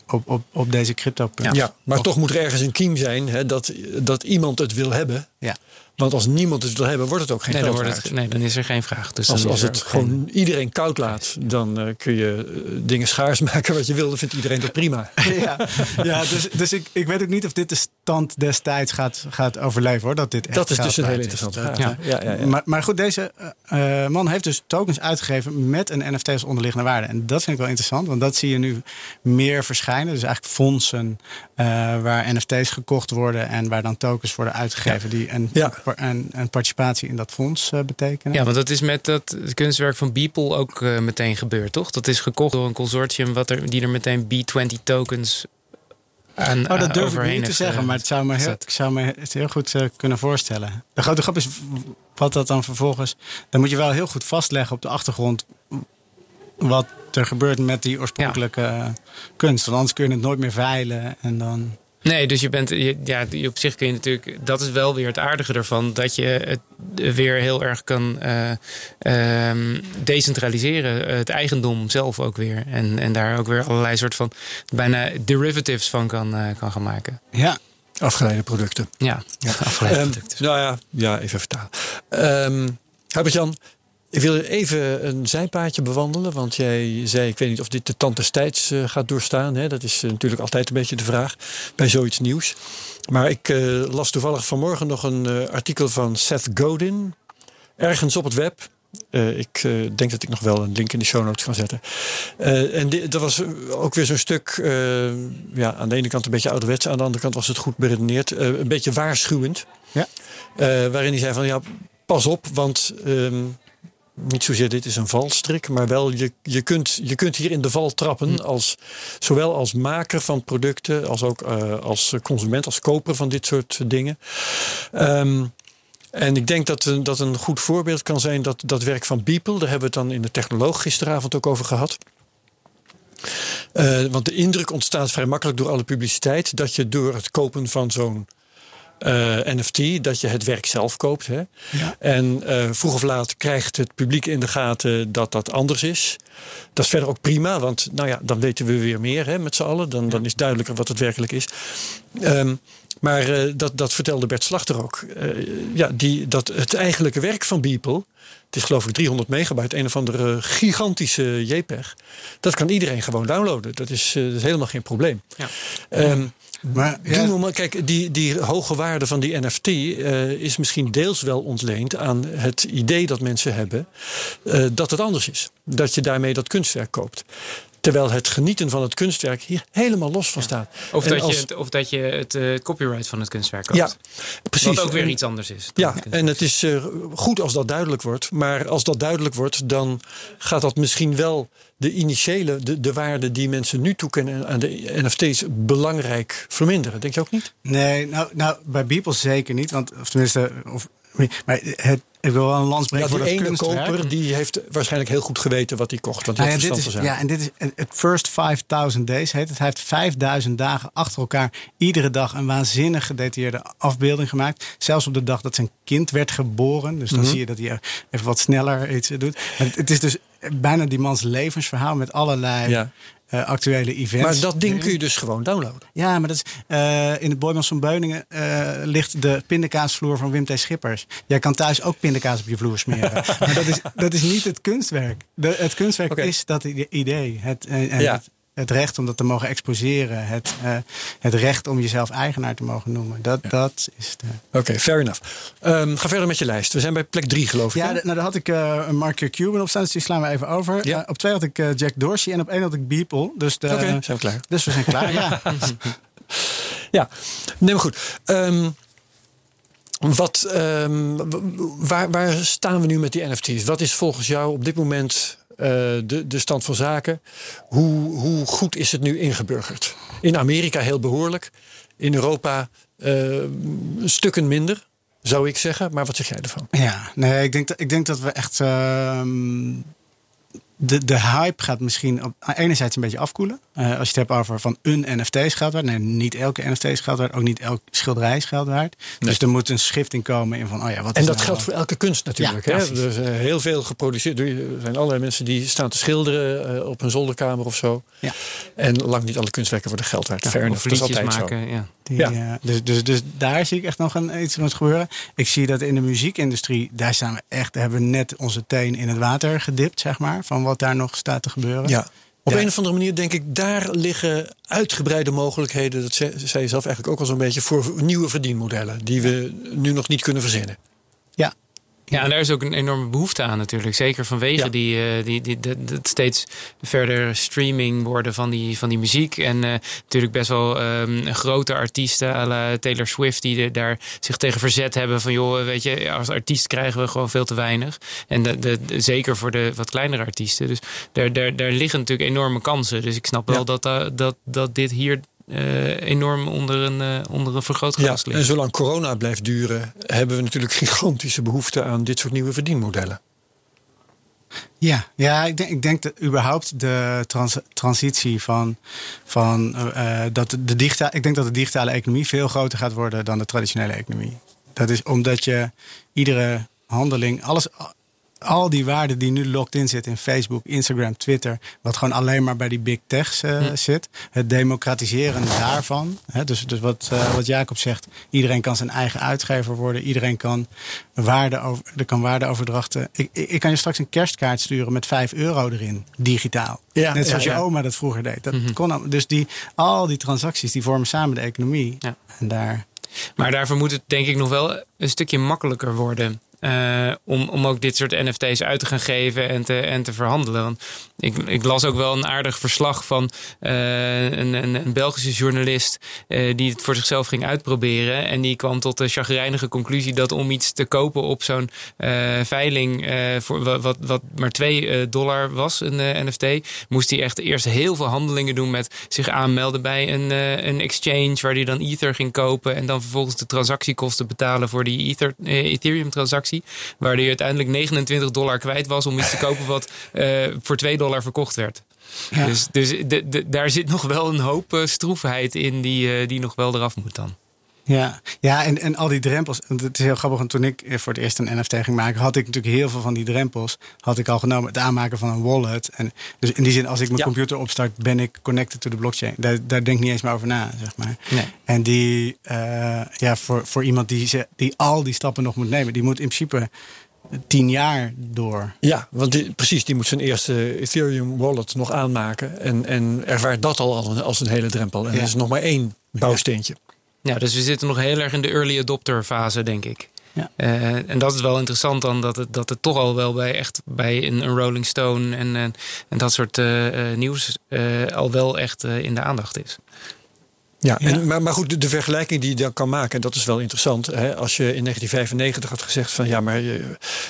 op, op, op deze crypto. Ja, maar toch moet er ergens een kiem zijn hè, dat, dat iemand het wil hebben. Ja. Want als niemand het wil hebben, wordt het ook geen Nee dan, wordt het, nee, dan is er geen vraag. Dus Als, als het geen- gewoon iedereen koud laat, dan eh, kun je eh, dingen schaars maken wat je wil. Dan vindt iedereen dat prima. ja, ja dus, dus ik, ik weet ook niet of dit de stand destijds gaat, gaat overleven hoor. Dat, dit echt Dat is dus een hele is. interessante vraag. Ja, ja, ja. Maar, maar goed, deze eh, man heeft dus tokens uitgegeven met een NFT als onderliggende waarde. En dat vind ik wel interessant, want dat zie je nu meer verschijnen. Dus eigenlijk fondsen eh, waar NFT's gekocht worden en waar dan tokens worden uitgegeven die een, Ja. een, een participatie in dat fonds eh, betekenen. Ja, want dat is met dat kunstwerk van Beeple ook eh, meteen gebeurd, toch? Dat is gekocht door een consortium wat er, die er meteen B20 tokens aan Oh, dat eh, durf ik niet te zeggen, maar het zou me heel, ik zou me het heel goed kunnen voorstellen. De grote grap is wat dat dan vervolgens. Dan moet je wel heel goed vastleggen op de achtergrond wat er gebeurt met die oorspronkelijke kunst. Want anders kun je het nooit meer veilen en dan. Nee, dus je bent, je- ja, je- op zich kun je natuurlijk, dat is wel weer het aardige ervan, dat je het weer heel erg kan eh, ehm, decentraliseren, het eigendom zelf ook weer. En, en daar ook weer allerlei soort van bijna derivatives van kan, eh, kan gaan maken. Ja, Afgeleide producten. Ja, afgeleid Ehm, producten. nou ja, ja, even vertalen. Ehm Herbert-Jan, ik wil even een zijpaadje bewandelen. Want jij zei, ik weet niet of dit de tand des tijds eh, gaat doorstaan. Hè? Dat is eh, natuurlijk altijd een beetje de vraag bij zoiets nieuws. Maar ik eh, las toevallig vanmorgen nog een artikel van Seth Godin. Ergens op het web. Ik denk dat ik nog wel een link in de show notes kan zetten. En di- dat was ook weer zo'n stuk, ja, aan de ene kant een beetje ouderwets, aan de andere kant was het goed beredeneerd. Een beetje waarschuwend. Ja. Waarin hij zei van ja, pas op, want ehm, niet zozeer dit is een valstrik, maar wel je, je, kunt, je kunt hier in de val trappen, als, zowel als maker van producten, als ook eh, als consument, als koper van dit soort dingen. Ehm, en ik denk dat, een- dat een goed voorbeeld kan zijn dat, dat werk van Beeple. Daar hebben we het dan in de technoloog gisteravond ook over gehad. Eh, want de indruk ontstaat vrij makkelijk door alle publiciteit dat je door het kopen van zo'n eh, NFT, dat je het werk zelf koopt. Hè? Ja. En eh, vroeg of laat krijgt het publiek in de gaten dat dat anders is. Dat is verder ook prima, want nou ja, dan weten we weer meer hè, met z'n allen. Dan, dan is duidelijker wat het werkelijk is. Ehm, maar eh, dat, dat vertelde Bert Slachter ook. Ja, die, dat het eigenlijke werk van Beeple. Het is geloof ik 300 megabyte, een of andere gigantische JPEG. Dat kan iedereen gewoon downloaden. Dat is, dat is helemaal geen probleem. Ja. Ehm, maar ja, kijk, die, die hoge waarde van die NFT eh, is misschien deels wel ontleend aan het idee dat mensen hebben eh, dat het anders is. Dat je daarmee dat kunstwerk koopt. Terwijl het genieten van het kunstwerk hier helemaal los van staat. Of, En dat als- je het, of dat je het eh, copyright van het kunstwerk koopt. Ja, precies. Wat ook weer En- iets anders is. Ja, het en het is eh, goed als dat duidelijk wordt. Maar als dat duidelijk wordt, dan gaat dat misschien wel de initiële, de, de waarde die mensen nu toekennen aan de NFT's belangrijk verminderen. Denk je ook niet? nee, nou, nou, bij Beeple zeker niet. Want, of tenminste, of, maar het, ik wil wel een lans breken Ja, voor die dat ene kunstwerk. koper die heeft waarschijnlijk heel goed geweten wat hij kocht. Want Nou had ja, dit is, ja, en dit is het first 5000 days heet het. Hij heeft 5000 dagen achter elkaar iedere dag een waanzinnig gedetailleerde afbeelding gemaakt. Zelfs op de dag dat zijn kind werd geboren. Dus dan Mhm. zie je dat hij even wat sneller iets doet. Maar het, het is dus bijna die mans levensverhaal met allerlei Ja. Eh, actuele events. Maar dat ding kun je dus gewoon downloaden. Ja, maar dat is, eh, in het Boymans van Beuningen eh, ligt de pindakaasvloer van Wim T. Schippers. Jij kan thuis ook pindakaas op je vloer smeren. maar dat is, dat is niet het kunstwerk. De, het kunstwerk is dat idee. Het, en Ja. het, het recht om dat te mogen exposeren. Het, eh, het recht om jezelf eigenaar te mogen noemen. Dat, dat is de... Oké, fair enough. Ehm, ga verder met je lijst. We zijn bij plek drie, geloof ik. Ja, nou, daar had ik een Mark Cuban op staan, dus die slaan we even over. Ja. Eh, op twee had ik Jack Dorsey en op één had ik Beeple. Dus, Oké, zijn we klaar. dus we zijn klaar. ja. Ja, nee, maar goed. Ehm, wat, ehm, waar, waar staan we nu met die NFT's? Wat is volgens jou op dit moment de, de stand van zaken? Hoe, hoe goed is het nu ingeburgerd? In Amerika heel behoorlijk. In Europa eh, stukken minder, zou ik zeggen. Maar wat zeg jij ervan? Ja, nee, ik denk, dat, ik denk dat we echt. ehm, de, de hype gaat misschien op, enerzijds een beetje afkoelen. Eh, als je het hebt over van een NFT is geld waard. Nee, niet elke NFT is geld waard. Ook niet elk schilderij is geld waard. Dus er moet een schifting komen in van, oh ja, wat En is dat nou- geldt voor elke kunst natuurlijk. Ja, hè? Er is heel veel geproduceerd. Er zijn allerlei mensen die staan te schilderen eh, op een zolderkamer of zo. Ja. En lang niet alle kunstwerken worden geld waard. Fair of enough, dat is liedjes altijd zo. maken. Ja. Die, Ja. eh, dus, dus, dus daar zie ik echt nog een, iets wat gebeuren. Ik zie dat in de muziekindustrie, daar staan we echt, daar hebben we net onze teen in het water gedipt, zeg maar. Van wat daar nog staat te gebeuren. Ja. Op Ja. een of andere manier denk ik, daar liggen uitgebreide mogelijkheden. Dat zei, zei je zelf eigenlijk ook al zo'n beetje voor nieuwe verdienmodellen. Die we nu nog niet kunnen verzinnen. Ja. Ja, en daar is ook een enorme behoefte aan natuurlijk. Zeker vanwege Ja. die, eh, die, die, dat- steeds verder streaming worden van die, van die muziek. En eh, natuurlijk best wel ehm, grote artiesten, à la Taylor Swift, die daar zich tegen verzet hebben. Van joh, weet je, als artiest krijgen we gewoon veel te weinig. En de, de, zeker voor de wat kleinere artiesten. Dus daar, daar, daar liggen natuurlijk enorme kansen. Dus ik snap wel Ja. dat, eh, dat, dat dit hier eh, enorm onder een, eh, onder een vergrootglas Ja, ligt. en zolang corona blijft duren, hebben we natuurlijk gigantische behoefte aan dit soort nieuwe verdienmodellen. Ja, ja ik, denk, ik denk dat überhaupt de trans- transitie van, van eh, dat de, de digitale, ik denk dat de digitale economie veel groter gaat worden dan de traditionele economie. Dat is omdat je iedere handeling, alles, al die waarden die nu locked in zitten in Facebook, Instagram, Twitter, wat gewoon alleen maar bij die big techs eh, Hm. zit, het democratiseren daarvan. Hè, dus dus wat, eh, wat Jacob zegt, iedereen kan zijn eigen uitgever worden, iedereen kan waarde over, er kan waardeoverdrachten. Ik, ik, ik kan je straks een kerstkaart sturen met 5 euro erin, digitaal. Ja, Net zoals ja, je oma dat vroeger deed. Dat Mhm. kon, dus die, al die transacties die vormen samen de economie. En daar. Maar daarvoor moet het denk ik nog wel een stukje makkelijker worden. Eh, om, om ook dit soort NFT's uit te gaan geven en te, en te verhandelen. Want ik, ik las ook wel een aardig verslag van eh, een, een, een Belgische journalist. eh, die het voor zichzelf ging uitproberen. En die kwam tot de chagrijnige conclusie dat om iets te kopen op zo'n eh, veiling. voor wat, wat, maar 2 dollar was, een NFT. moest hij echt eerst heel veel handelingen doen met zich aanmelden bij een, een exchange. waar hij dan Ether ging kopen. en dan vervolgens de transactiekosten betalen voor die Ether, eh, Ethereum-transactie. Waar hij uiteindelijk 29 dollar kwijt was om iets te kopen wat voor 2 dollar verkocht werd. Ja. Dus, dus de, de- daar zit nog wel een hoop eh, stroefheid in die, eh, die nog wel eraf moet dan. Ja, ja en, en al die drempels. Het is heel grappig, want toen ik eh, voor het eerst een NFT ging maken, had ik natuurlijk heel veel van die drempels. Had ik al genomen. Het aanmaken van een wallet. En dus in die zin, als ik mijn Ja. computer opstart, ben ik connected to the blockchain. Daar, daar denk ik niet eens meer over na, zeg maar. Nee. En die, ja, voor, voor iemand die, die al die stappen nog moet nemen, die moet in principe tien jaar door. Ja, want die- precies, die moet zijn eerste Ethereum wallet nog aanmaken. En, en ervaart dat al als een, als een hele drempel. En Ja. dat is nog maar één bouwsteentje. Ja, dus we zitten nog heel erg in de early adopter fase, denk ik. Ja. Eh, en dat is wel interessant dan, dat het, dat het toch al wel bij echt bij een, een Rolling Stone en, en, en dat soort eh, eh, nieuws eh, al wel echt eh, in de aandacht is. Ja, maar, maar goed, de, de vergelijking die je dan kan maken, en dat is wel interessant. Hè, als je in 1995 had gezegd van ja, maar eh,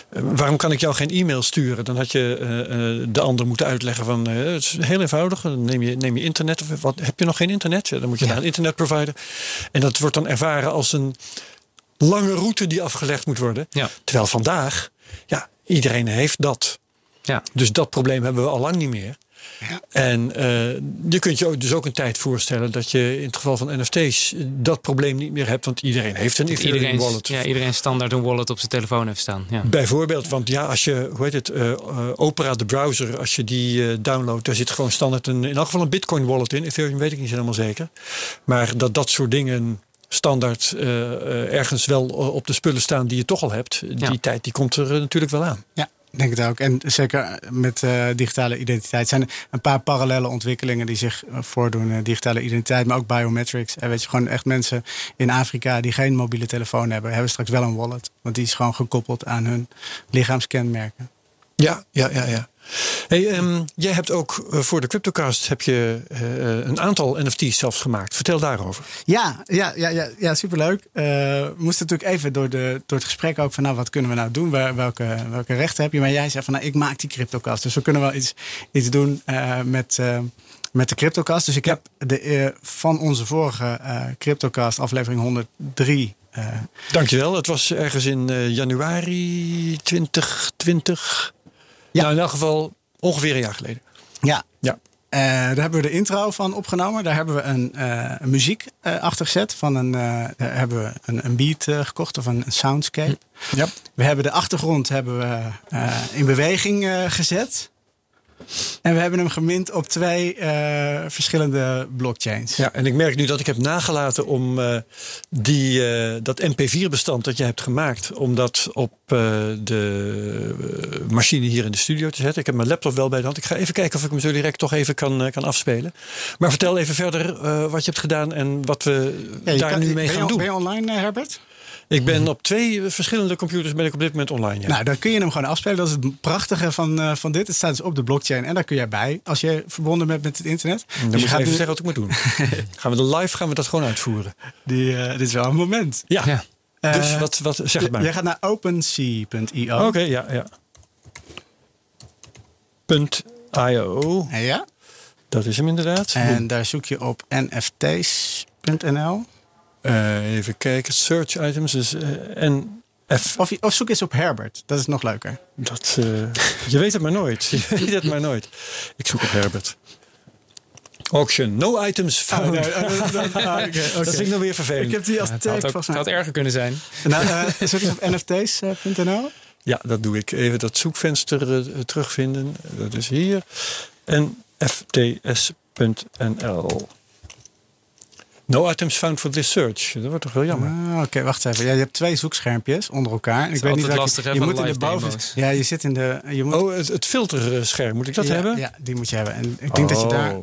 waarom kan ik jou geen e-mail sturen? Dan had je eh, eh, de ander moeten uitleggen van het is heel eenvoudig. Dan neem je, neem je internet. Of wat, heb je nog geen internet? Ja, dan moet je naar een internetprovider. En dat wordt dan ervaren als een lange route die afgelegd moet worden. Terwijl vandaag, ja, iedereen heeft dat. Ja. Dus dat probleem hebben we al lang niet meer. Ja. En eh, je kunt je ook, dus ook een tijd voorstellen dat je in het geval van NFT's dat probleem niet meer hebt, want iedereen heeft een Ethereum Iedereen, wallet. ja, iedereen standaard een wallet op zijn telefoon heeft staan. Ja. Bijvoorbeeld, want ja, als je, hoe heet het, eh, eh, Opera, de browser, als je die eh, downloadt, daar zit gewoon standaard een, in elk geval een Bitcoin wallet in. Ethereum weet ik niet helemaal zeker. Maar dat dat soort dingen standaard ergens wel op de spullen staan die je toch al hebt, die Ja. tijd die komt er natuurlijk wel aan. Ja, denk het ook. En zeker met eh, digitale identiteit zijn er een paar parallele ontwikkelingen die zich eh, voordoen. Eh, digitale identiteit, maar ook biometrics. En weet je, gewoon echt mensen in Afrika die geen mobiele telefoon hebben, hebben straks wel een wallet. Want die is gewoon gekoppeld aan hun lichaamskenmerken. Ja, ja, ja, ja. Hey, ehm, jij hebt ook eh, voor de Cryptocast heb je eh, een aantal NFT's zelfs gemaakt. Vertel daarover. Ja, ja, ja, ja, ja superleuk. We moesten natuurlijk even door, de, door het gesprek ook van nou, wat kunnen we nou doen? Welke, welke rechten heb je? Maar jij zei van nou, ik maak die cryptocast. Dus we kunnen wel iets, iets doen met, met de cryptocast. Dus ik heb de, van onze vorige eh cryptocast, aflevering 103... eh, Dankjewel. Het was ergens in januari 2020. Ja. Nou, in elk geval ongeveer een jaar geleden. ja, Ja. Eh, daar hebben we de intro van opgenomen. Daar hebben we een, eh, een muziek eh, achter gezet. Van een, daar hebben we een, een beat gekocht of een, een soundscape. Ja. We hebben de achtergrond hebben we, in beweging gezet. En we hebben hem gemint op twee uh, verschillende blockchains. Ja, en ik merk nu dat ik heb nagelaten om uh, die, uh, dat MP4-bestand dat je hebt gemaakt, om dat op de machine hier in de studio te zetten. Ik heb mijn laptop wel bij de hand. Ik ga even kijken of ik hem zo direct toch even kan, kan afspelen. Maar vertel even verder wat je hebt gedaan en wat we ja, daar kan, nu mee gaan je, doen. Ben je online, Herbert? Ik ben op twee verschillende computers ben ik op dit moment online. Ja. Nou, dan kun je hem gewoon afspelen. Dat is het prachtige van, uh, van dit. Het staat dus op de blockchain en daar kun jij bij als je verbonden bent met het internet. Dan dus moet je even nu... zeggen wat ik moet doen. gaan we de live gaan we dat gewoon uitvoeren. Die, uh, dit is wel een moment. Ja. ja. Uh, dus wat, wat zeg het maar. Jij gaat naar opensea.io. Oké, okay, ja, ja. .io. Ja. Dat is hem inderdaad. En daar zoek je op nfts.nl. Uh, even kijken, search items. Dus uh, NF. Of, of, zoek eens op Herbert, dat is nog leuker. Dat, uh, je weet het maar nooit. Je weet het maar nooit. Ik zoek op Herbert. Auction, no items found. Oh, nee, oh, dat, dat, ah, okay, okay. dat vind ik nog weer vervelend. Ik heb die als ja, het, had ook, het had erger kunnen zijn. Nou, zoek eens op nfts.nl. Ja, dat doe ik. Even dat zoekvenster terugvinden. Dat is hier. nfts.nl. No items found for this search. Dat wordt toch wel jammer. Ah, Oké, okay, wacht even. Ja, je hebt twee zoekschermpjes onder elkaar. Ik weet niet lastig, je, je moet in de boven. Demo's. Ja, je zit in de. Je moet... Oh, het, het filterscherm. Moet ik dat ja, hebben? Ja, die moet je hebben. En ik denk oh. dat je daar.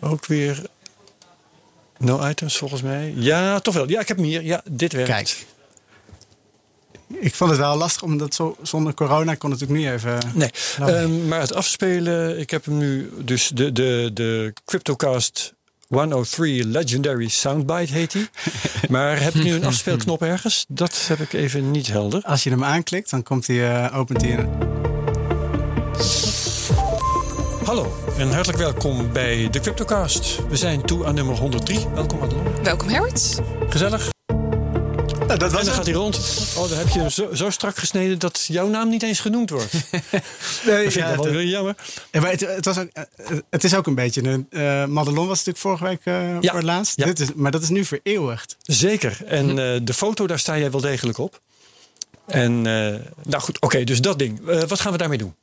Ook weer. No items volgens mij. Ja, toch wel. Ja, ik heb hem hier. Ja, dit werkt. Kijk ik vond het wel lastig, omdat zo, zonder corona kon het natuurlijk niet even. Nee, um, maar het afspelen, ik heb hem nu, dus de, de, de CryptoCast 103 Legendary Soundbite heet hij. maar heb ik nu een afspeelknop ergens? Dat heb ik even niet helder. Als je hem aanklikt, dan komt hij, uh, opent hij in. Hallo en hartelijk welkom bij de CryptoCast. We zijn toe aan nummer 103. Welkom Adelon. Welkom Herbert. Gezellig. Nou, dat was en dan gaat hij rond. Oh, dan heb je hem zo, zo, strak gesneden dat jouw naam niet eens genoemd wordt. nee, dat vind ja, ik wel heel jammer. Ja, maar het, het, was ook, het is ook een beetje een. Uh, Madelon was natuurlijk vorige week uh, ja, voor het laatst. Ja. Dit is, maar dat is nu vereeuwigd. Zeker. En uh, de foto, daar sta jij wel degelijk op. En nou goed, oké, okay, dus dat ding. wat gaan we daarmee doen?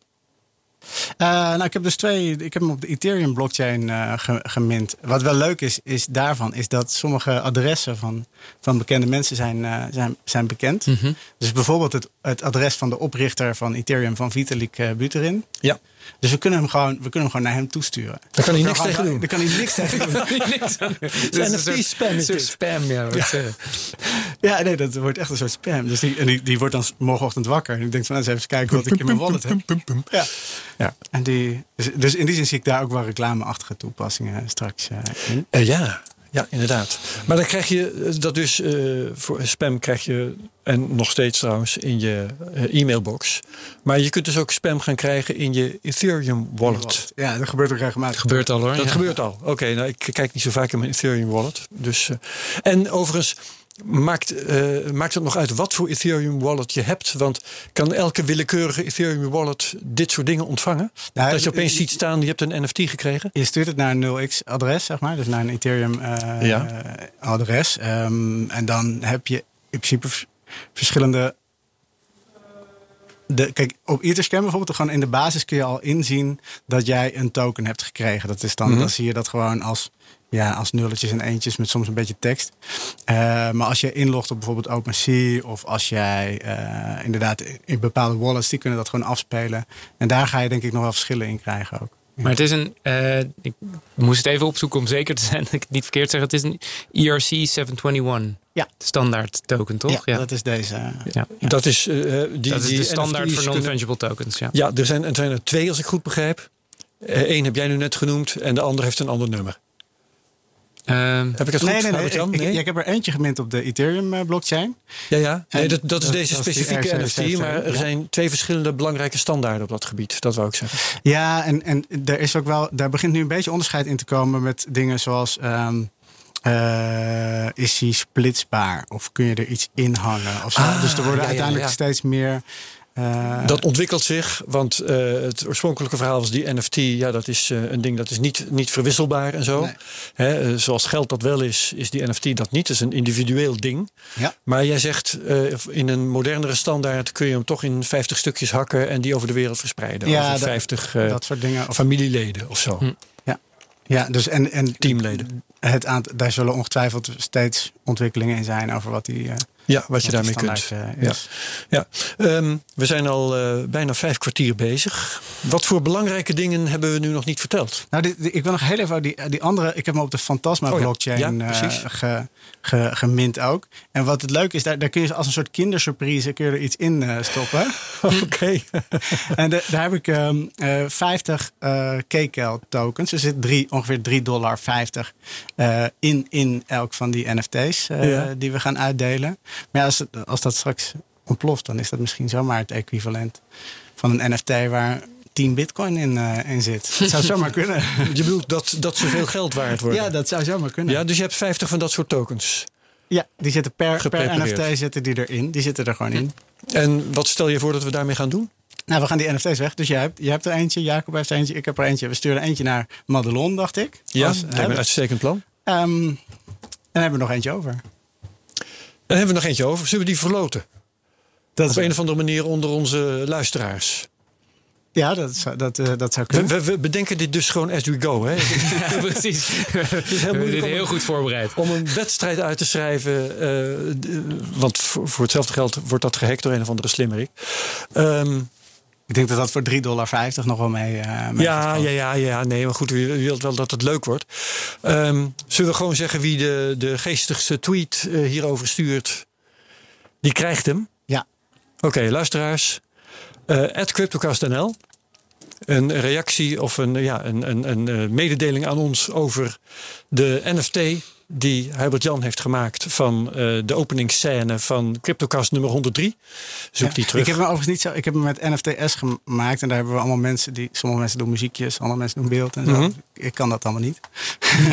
Uh, nou, ik heb dus twee. Ik heb hem op de Ethereum blockchain uh, ge, gemint. Wat wel leuk is, is daarvan, is dat sommige adressen van, van bekende mensen zijn, uh, zijn, zijn bekend. Mm -hmm. Dus bijvoorbeeld het, het adres van de oprichter van Ethereum, van Vitalik Buterin. Ja. Dus we kunnen hem gewoon, we kunnen hem gewoon naar hem toesturen. Daar kan hij niks tegen doen. Daar kan hij niks tegen doen. dus NFT-spam is dit. spam, ja. Ja. ja, nee, dat wordt echt een soort spam. Dus die, en die, die wordt dan morgenochtend wakker. En ik denk van, nou, eens even kijken wat ik in mijn wallet heb. Ja. ja. En die, dus, dus in die zin zie ik daar ook wel reclameachtige toepassingen straks uh, in. Uh, ja. Ja, inderdaad. Maar dan krijg je dat dus uh, voor spam krijg je, en nog steeds trouwens, in je uh, e-mailbox. Maar je kunt dus ook spam gaan krijgen in je Ethereum wallet. Ja, dat gebeurt ook regelmatig. Dat gebeurt al hoor. Dat ja. gebeurt al. Oké, nou ik kijk niet zo vaak in mijn Ethereum wallet. Dus, uh, en overigens, Maakt, uh, maakt het nog uit wat voor Ethereum wallet je hebt? Want kan elke willekeurige Ethereum wallet dit soort dingen ontvangen? Nou, dat je opeens ziet staan, je hebt een NFT gekregen? Je stuurt het naar een 0x adres, zeg maar. Dus naar een Ethereum uh, ja. adres. Um, en dan heb je in principe verschillende de, kijk, op Etherscan bijvoorbeeld, gewoon in de basis kun je al inzien dat jij een token hebt gekregen. Dat is dan, mm -hmm. dan zie je dat gewoon als ja, als nulletjes en eentjes met soms een beetje tekst. Uh, maar als je inlogt op bijvoorbeeld OpenSea of als jij uh, inderdaad in bepaalde wallets, die kunnen dat gewoon afspelen. En daar ga je denk ik nog wel verschillen in krijgen ook. Maar het is een, uh, ik moest het even opzoeken om zeker te zijn dat ik het niet verkeerd zeg. Het is een ERC 721. Ja. Standaard token, toch? Ja, ja. dat is deze. Ja. Dat is, uh, die, dat is die de standaard voor non-fungible tokens. Ja, ja er, zijn, er zijn er twee als ik goed begrijp. Eén heb jij nu net genoemd en de ander heeft een ander nummer. Um, heb ik het goed? Nee, nee, nee. Ik, nee? Ik, ik, heb er eentje gemint op de Ethereum uh, blockchain. Ja, ja. Nee, dat, dat is deze dat specifieke is NFT. Maar er zijn twee verschillende belangrijke standaarden op dat gebied. Dat wou ik zeggen. Ja, en, en er is ook wel, daar begint nu een beetje onderscheid in te komen met dingen zoals. Um, uh, is hij splitsbaar? Of kun je er iets in hangen? Of zo. Ah, dus er worden ja, uiteindelijk ja, ja. steeds meer Eh, Dat ontwikkelt zich, want eh, het oorspronkelijke verhaal was die NFT. Ja, dat is eh, een ding dat is niet, niet verwisselbaar en zo. Nee. Hè, eh, zoals geld dat wel is, is die NFT dat niet. Het is een individueel ding. ja. Maar jij zegt, eh, in een modernere standaard kun je hem toch in 50 stukjes hakken en die over de wereld verspreiden. Ja, over dat- 50 eh, dat soort dingen. Familieleden of zo. Hm. Ja, dus en, en Teamleden. het aantal, daar zullen ongetwijfeld steeds ontwikkelingen in zijn over wat die, eh, Ja, wat je daarmee kunt. eh, Ja. Ja, ehm, we zijn al eh, bijna vijf kwartier bezig. Wat voor belangrijke dingen hebben we nu nog niet verteld? Nou, ik wil nog heel even die, die andere. Ik heb hem op de Fantasma Oh blockchain Ja, eh, precies. ge, ge, gemint ook. En wat het leuke is, daar, daar kun je als een soort kindersurprise kun je er iets in stoppen. Oké. en de- daar heb ik eh 50 eh KCAL tokens. Er zit drie, ongeveer 3,50 dollar eh, in, in elk van die NFT's Ja. die we gaan uitdelen. Maar ja, als, het- als dat straks ontploft, dan is dat misschien zomaar het equivalent van een NFT waar 10 bitcoin in, eh, in zit. Dat zou zomaar kunnen. Je bedoelt dat, dat ze veel geld waard worden? Ja, dat zou zomaar kunnen. Ja, dus je hebt 50 van dat soort tokens. Ja, die zitten per, per. NFT zitten die erin. Die zitten er gewoon in. En wat stel je voor dat we daarmee gaan doen? Nou, we gaan die NFT's weg. Dus jij hebt, jij hebt er eentje, Jacob heeft er eentje, ik heb er eentje. We sturen eentje naar Madelon, dacht ik. Ja, lijkt me een uitstekend plan. Ehm, en dan hebben we nog eentje over. Dan hebben we nog eentje over. Zullen we die verloten? Dat Op is, een of andere manier onder onze luisteraars. ja, dat, zou- dat, eh, dat zou kunnen. we, we bedenken dit dus gewoon as we go. Hè? Ja, precies. We hebben dit heel goed voorbereid. Om een wedstrijd uit te schrijven. eh, d- want voor, voor hetzelfde geld wordt dat gehackt door een of andere slimmerik. Ehm, Ik denk dat dat voor 3,50 dollar nog wel mee, eh mee ja, ja, ja, ja. Nee, maar goed, u wilt wel dat het leuk wordt. Ehm, zullen we gewoon zeggen wie de, de geestigste tweet eh, hierover stuurt? Die krijgt hem. Ja. Oké, luisteraars. eh CryptoCastNL. Een reactie of een, ja, een, een, een mededeling aan ons over de NFT die Hubert Jan heeft gemaakt van eh, de openingsscène van CryptoCast nummer 103. Zoek Ja. die terug. Ik heb hem overigens niet zo. Ik heb hem met NFTS gemaakt. En daar hebben we allemaal mensen die. Sommige mensen doen muziekjes, andere mensen doen beeld en zo. Mhm. Ik kan dat allemaal niet.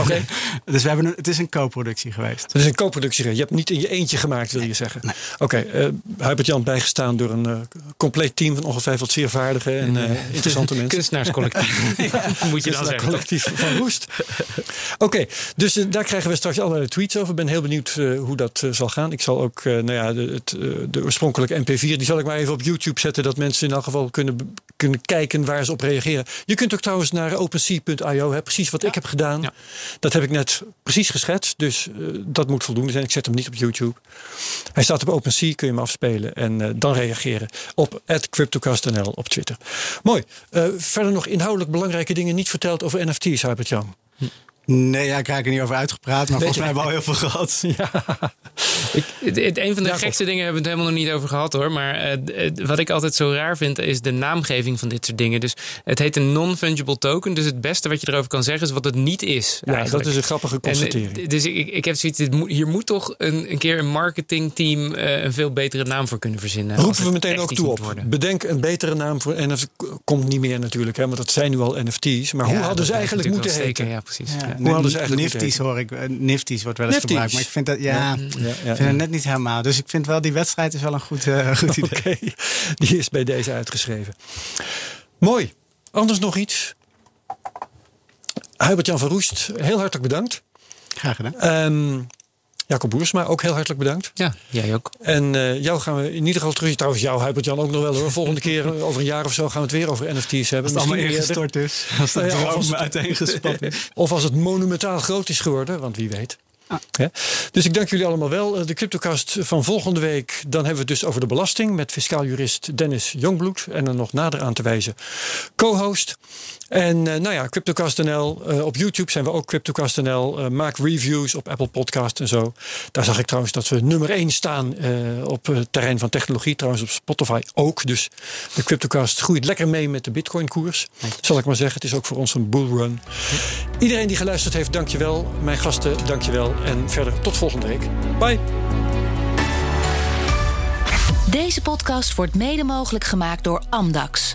Oké. dus we hebben een, het is een co-productie geweest. Het is een co-productie. Je hebt niet in je eentje gemaakt, wil je zeggen. nee. Oké, eh Hubert Jan bijgestaan door een eh, compleet team van ongetwijfeld zeer vaardige en eh, interessante mensen. Kunstenaarscollectief. Moet je dan zeggen. collectief van Roest. Oké, dus daar krijgen we straks allerlei tweets over. Ik ben heel benieuwd hoe dat zal gaan. Ik zal ook, nou ja, de, het, de oorspronkelijke MP4, die zal ik maar even op YouTube zetten, dat mensen in elk geval kunnen, kunnen kijken waar ze op reageren. Je kunt ook trouwens naar OpenSea.io, hè, precies wat ik heb gedaan. Ja. Dat heb ik net precies geschetst, dus eh, dat moet voldoende zijn. Ik zet hem niet op YouTube. Hij staat op OpenSea, kun je hem afspelen en eh, dan reageren op CryptoCastNL op Twitter. Mooi. Eh, verder nog inhoudelijk belangrijke dingen niet verteld over NFT's, Hubert Jan. Nee, ja, ik raak er niet over uitgepraat. Maar volgens mij hebben we al heel veel gehad. Het, het- een van de gekste dingen hebben we het helemaal nog niet over gehad hoor. Maar eh, eh, wat ik altijd zo raar vind is de naamgeving van dit soort dingen. Dus het heet een non-fungible token. Dus het beste wat je erover kan zeggen is wat het niet is. Ja, eigenlijk. dat is een grappige eh, constatering. dus ik, ik heb zoiets, dit moet- hier moet toch een, een keer een marketingteam eh, een veel betere naam voor kunnen verzinnen. Roepen we meteen ook toe op. worden. Bedenk een betere naam voor NFT. Komt niet meer natuurlijk, hè, want dat zijn nu al NFT's. Maar hoe Ja, hadden ze eigenlijk moeten heten? Ja, precies. Ja, Ja. Hoe hadden ze eigenlijk Nifties hoor ik. eh, Nifties wordt wel eens Nifties. gebruikt. Maar ik vind dat, ja, Ja, ik ja, vind het net niet helemaal. Dus ik vind wel die wedstrijd is wel een goed, eh, goed idee. Oké, die is bij deze uitgeschreven. Mooi. Anders nog iets? Hubert-Jan van Roest, heel hartelijk bedankt. Graag gedaan. Ehm, Jacob Boersma, ook heel hartelijk bedankt. ja, jij ook. En eh, jou gaan we in ieder geval terug. Trouwens, jou, Hubert-Jan, ook nog wel hoor. Volgende keer, over een jaar of zo, gaan we het weer over NFT's hebben. Als het allemaal ingestort is. Als Nou ja, het- uiteengespat is. Of als het monumentaal groot is geworden, want wie weet. Ah. Hè? Dus ik dank jullie allemaal wel. Eh, De CryptoCast van volgende week, dan hebben we het dus over de belasting met fiscaal jurist Dennis Jongbloed. En een nog nader aan te wijzen co-host. En eh, nou ja, CryptoCast.nl. eh, op YouTube zijn we ook CryptoCast.nl. Eh, maak reviews op Apple Podcast en zo. Daar zag ik trouwens dat we nummer 1 staan eh, op het terrein van technologie. Trouwens op Spotify ook. Dus de CryptoCast groeit lekker mee met de Bitcoin koers. Zal ik maar zeggen. Het is ook voor ons een bullrun. Iedereen die geluisterd heeft, dankjewel. Mijn gasten, dankjewel. En verder tot volgende week. Bye. Deze podcast wordt mede mogelijk gemaakt door Amdax.